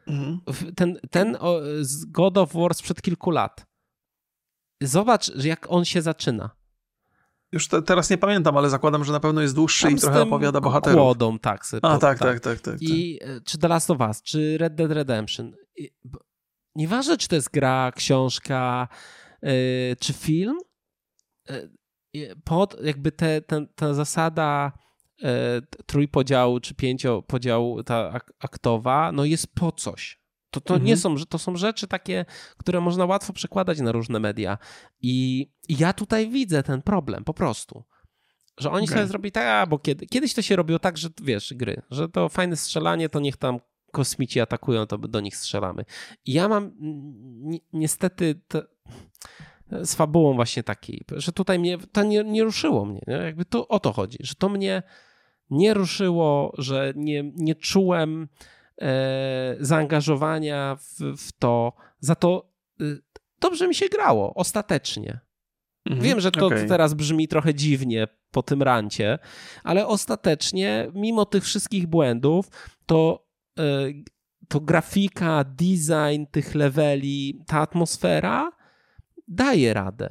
Speaker 2: Mhm. Ten, ten o, z God of War sprzed kilku lat zobacz, jak on się zaczyna.
Speaker 1: Już te, teraz nie pamiętam, ale zakładam, że na pewno jest dłuższy Tam i trochę opowiada bohaterów.
Speaker 2: Kłodą, tak.
Speaker 1: Sobie, A, tak, tak, tak, tak,
Speaker 2: I tak. czy The Last of Us, czy Red Dead Redemption. Nieważne, czy to jest gra, książka, yy, czy film, yy, pod jakby te, te, ta zasada yy, trójpodziału, czy pięciopodziału ta ak aktowa, no jest po coś. To, to mhm. nie są, to są rzeczy takie, które można łatwo przekładać na różne media. I, i ja tutaj widzę ten problem po prostu. Że oni okay. sobie zrobili tak, bo kiedy, kiedyś to się robiło tak, że wiesz, gry, że to fajne strzelanie, to niech tam kosmici atakują, to do nich strzelamy. I ja mam ni niestety z fabułą właśnie takiej, że tutaj mnie, to nie, nie ruszyło mnie, nie? jakby to o to chodzi, że to mnie nie ruszyło, że nie, nie czułem zaangażowania w, w to. Za to y, dobrze mi się grało, ostatecznie. Mhm, Wiem, że to, okay. teraz brzmi trochę dziwnie po tym rancie, ale ostatecznie, mimo tych wszystkich błędów, to, yy, to grafika, design tych leveli, ta atmosfera daje radę.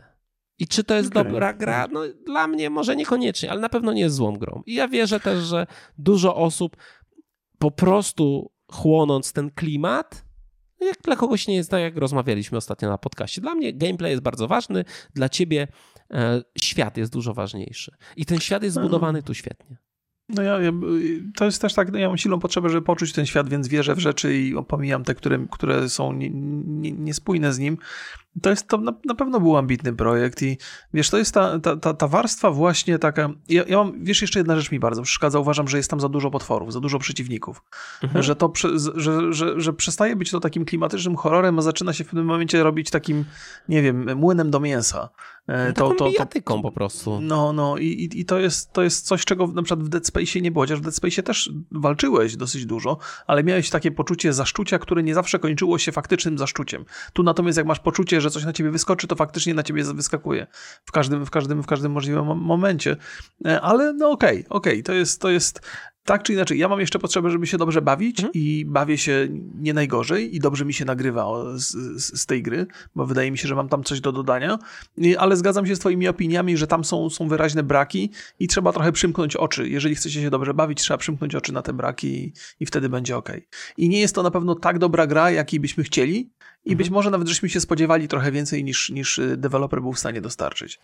Speaker 2: I czy to jest okay. dobra gra? No, dla mnie może niekoniecznie, ale na pewno nie jest złą grą. I ja wierzę też, że dużo osób po prostu chłonąc ten klimat, jak dla kogoś nie jest tak, jak rozmawialiśmy ostatnio na podcaście. Dla mnie gameplay jest bardzo ważny, dla ciebie e, świat jest dużo ważniejszy. I ten świat jest zbudowany tu świetnie.
Speaker 1: No ja, ja, to jest też tak, no ja mam silną potrzebę, żeby poczuć ten świat, więc wierzę w rzeczy i opomijam te, które, które są nie, nie, niespójne z nim to jest to na, na, pewno był ambitny projekt i wiesz, to jest ta, ta, ta, ta warstwa właśnie taka, ja, ja, mam, wiesz, jeszcze jedna rzecz mi bardzo przeszkadza, uważam, że jest tam za dużo potworów, za dużo przeciwników, mhm. że to, że, że, że przestaje być to takim klimatycznym horrorem, a zaczyna się w pewnym momencie robić takim, nie wiem, młynem do mięsa.
Speaker 2: E, no, to, to, to, po prostu.
Speaker 1: No, no i, i to, jest, to jest coś, czego na przykład w Dead Space nie było, chociaż w Dead Space też walczyłeś dosyć dużo, ale miałeś takie poczucie zaszczucia, które nie zawsze kończyło się faktycznym zaszczuciem. Tu natomiast jak masz poczucie, że że coś na ciebie wyskoczy, to faktycznie na ciebie wyskakuje w każdym, w każdym, w każdym możliwym momencie. E, ale no okej, okay, okej, okay. to, jest, to jest tak czy inaczej, ja mam jeszcze potrzebę, żeby się dobrze bawić mhm. i bawię się nie najgorzej i dobrze mi się nagrywa z, z, tej gry, bo wydaje mi się, że mam tam coś do dodania, ale zgadzam się z twoimi opiniami, że tam są, są wyraźne braki i trzeba trochę przymknąć oczy. Jeżeli chcecie się dobrze bawić, trzeba przymknąć oczy na te braki i, i wtedy będzie ok. I nie jest to na pewno tak dobra gra, jakiej byśmy chcieli i mhm. być może nawet żeśmy się spodziewali trochę więcej niż, niż deweloper był w stanie dostarczyć.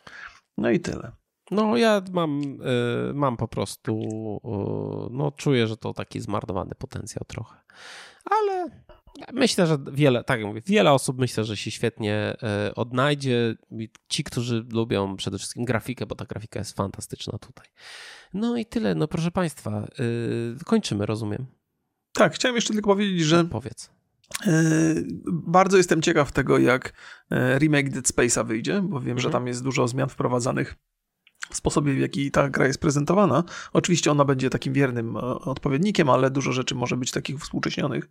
Speaker 1: No i tyle.
Speaker 2: No ja mam, y, mam po prostu, y, no czuję, że to taki zmarnowany potencjał trochę. Ale myślę, że wiele, tak jak mówię, wiele osób myślę, że się świetnie y, odnajdzie. Ci, którzy lubią przede wszystkim grafikę, bo ta grafika jest fantastyczna tutaj. No i tyle, no proszę Państwa, kończymy, rozumiem.
Speaker 1: Tak, chciałem jeszcze tylko powiedzieć, że...
Speaker 2: Powiedz.
Speaker 1: Bardzo jestem ciekaw tego, jak remake Dead Space'a wyjdzie, bo wiem, mhm. że tam jest dużo zmian wprowadzanych sposobie, w jaki ta gra jest prezentowana. Oczywiście ona będzie takim wiernym e, odpowiednikiem, ale dużo rzeczy może być takich współcześnionych.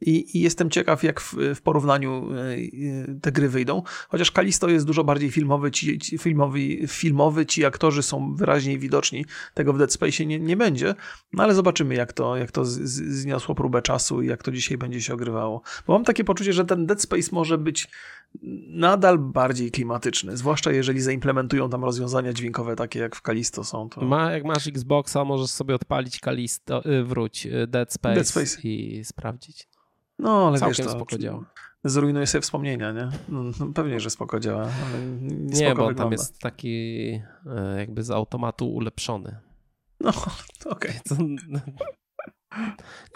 Speaker 1: I, i jestem ciekaw, jak w, w, porównaniu e, e, te gry wyjdą. Chociaż Kalisto jest dużo bardziej filmowy, ci, filmowy, filmowy, ci aktorzy są wyraźniej widoczni. Tego w Dead Space nie, nie będzie. No ale zobaczymy, jak to, jak to z, zniosło próbę czasu i jak to dzisiaj będzie się ogrywało. Bo mam takie poczucie, że ten Dead Space może być nadal bardziej klimatyczny, zwłaszcza jeżeli zaimplementują tam rozwiązania dźwiękowe takie jak w Kalisto są. To...
Speaker 2: Ma, jak masz Xboxa, możesz sobie odpalić Kalisto, y, wróć, y, Dead Space, Dead Space, i sprawdzić.
Speaker 1: No, ale Całkiem wiesz, to spoko działa. Zrujnuje sobie wspomnienia, nie? No, no, pewnie, że spoko działa, ale nie, nie bo
Speaker 2: wygląda. tam jest taki e, jakby z automatu ulepszony.
Speaker 1: No, okej. Okay.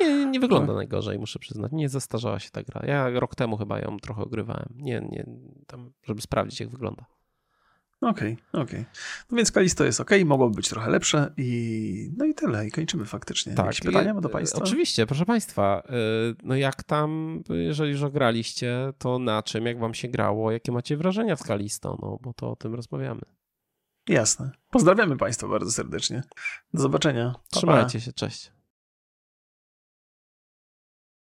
Speaker 2: Nie, nie wygląda najgorzej, muszę przyznać. Nie zestarzała się ta gra. Ja rok temu chyba ją trochę ogrywałem. Nie, nie, tam, żeby sprawdzić, jak wygląda.
Speaker 1: Okej, okay, okej. Okay. No więc Kalisto jest ok, mogłoby być trochę lepsze i no i tyle, i kończymy faktycznie. Tak. Jakieś pytania do Państwa?
Speaker 2: Oczywiście, proszę Państwa. Y, no jak tam, jeżeli już ograliście, to na czym, jak Wam się grało, jakie macie wrażenia w Kalisto, no bo to o tym rozmawiamy.
Speaker 1: Jasne. Pozdrawiamy Państwa bardzo serdecznie. Do zobaczenia.
Speaker 2: Pa, Trzymajcie pa. się, cześć.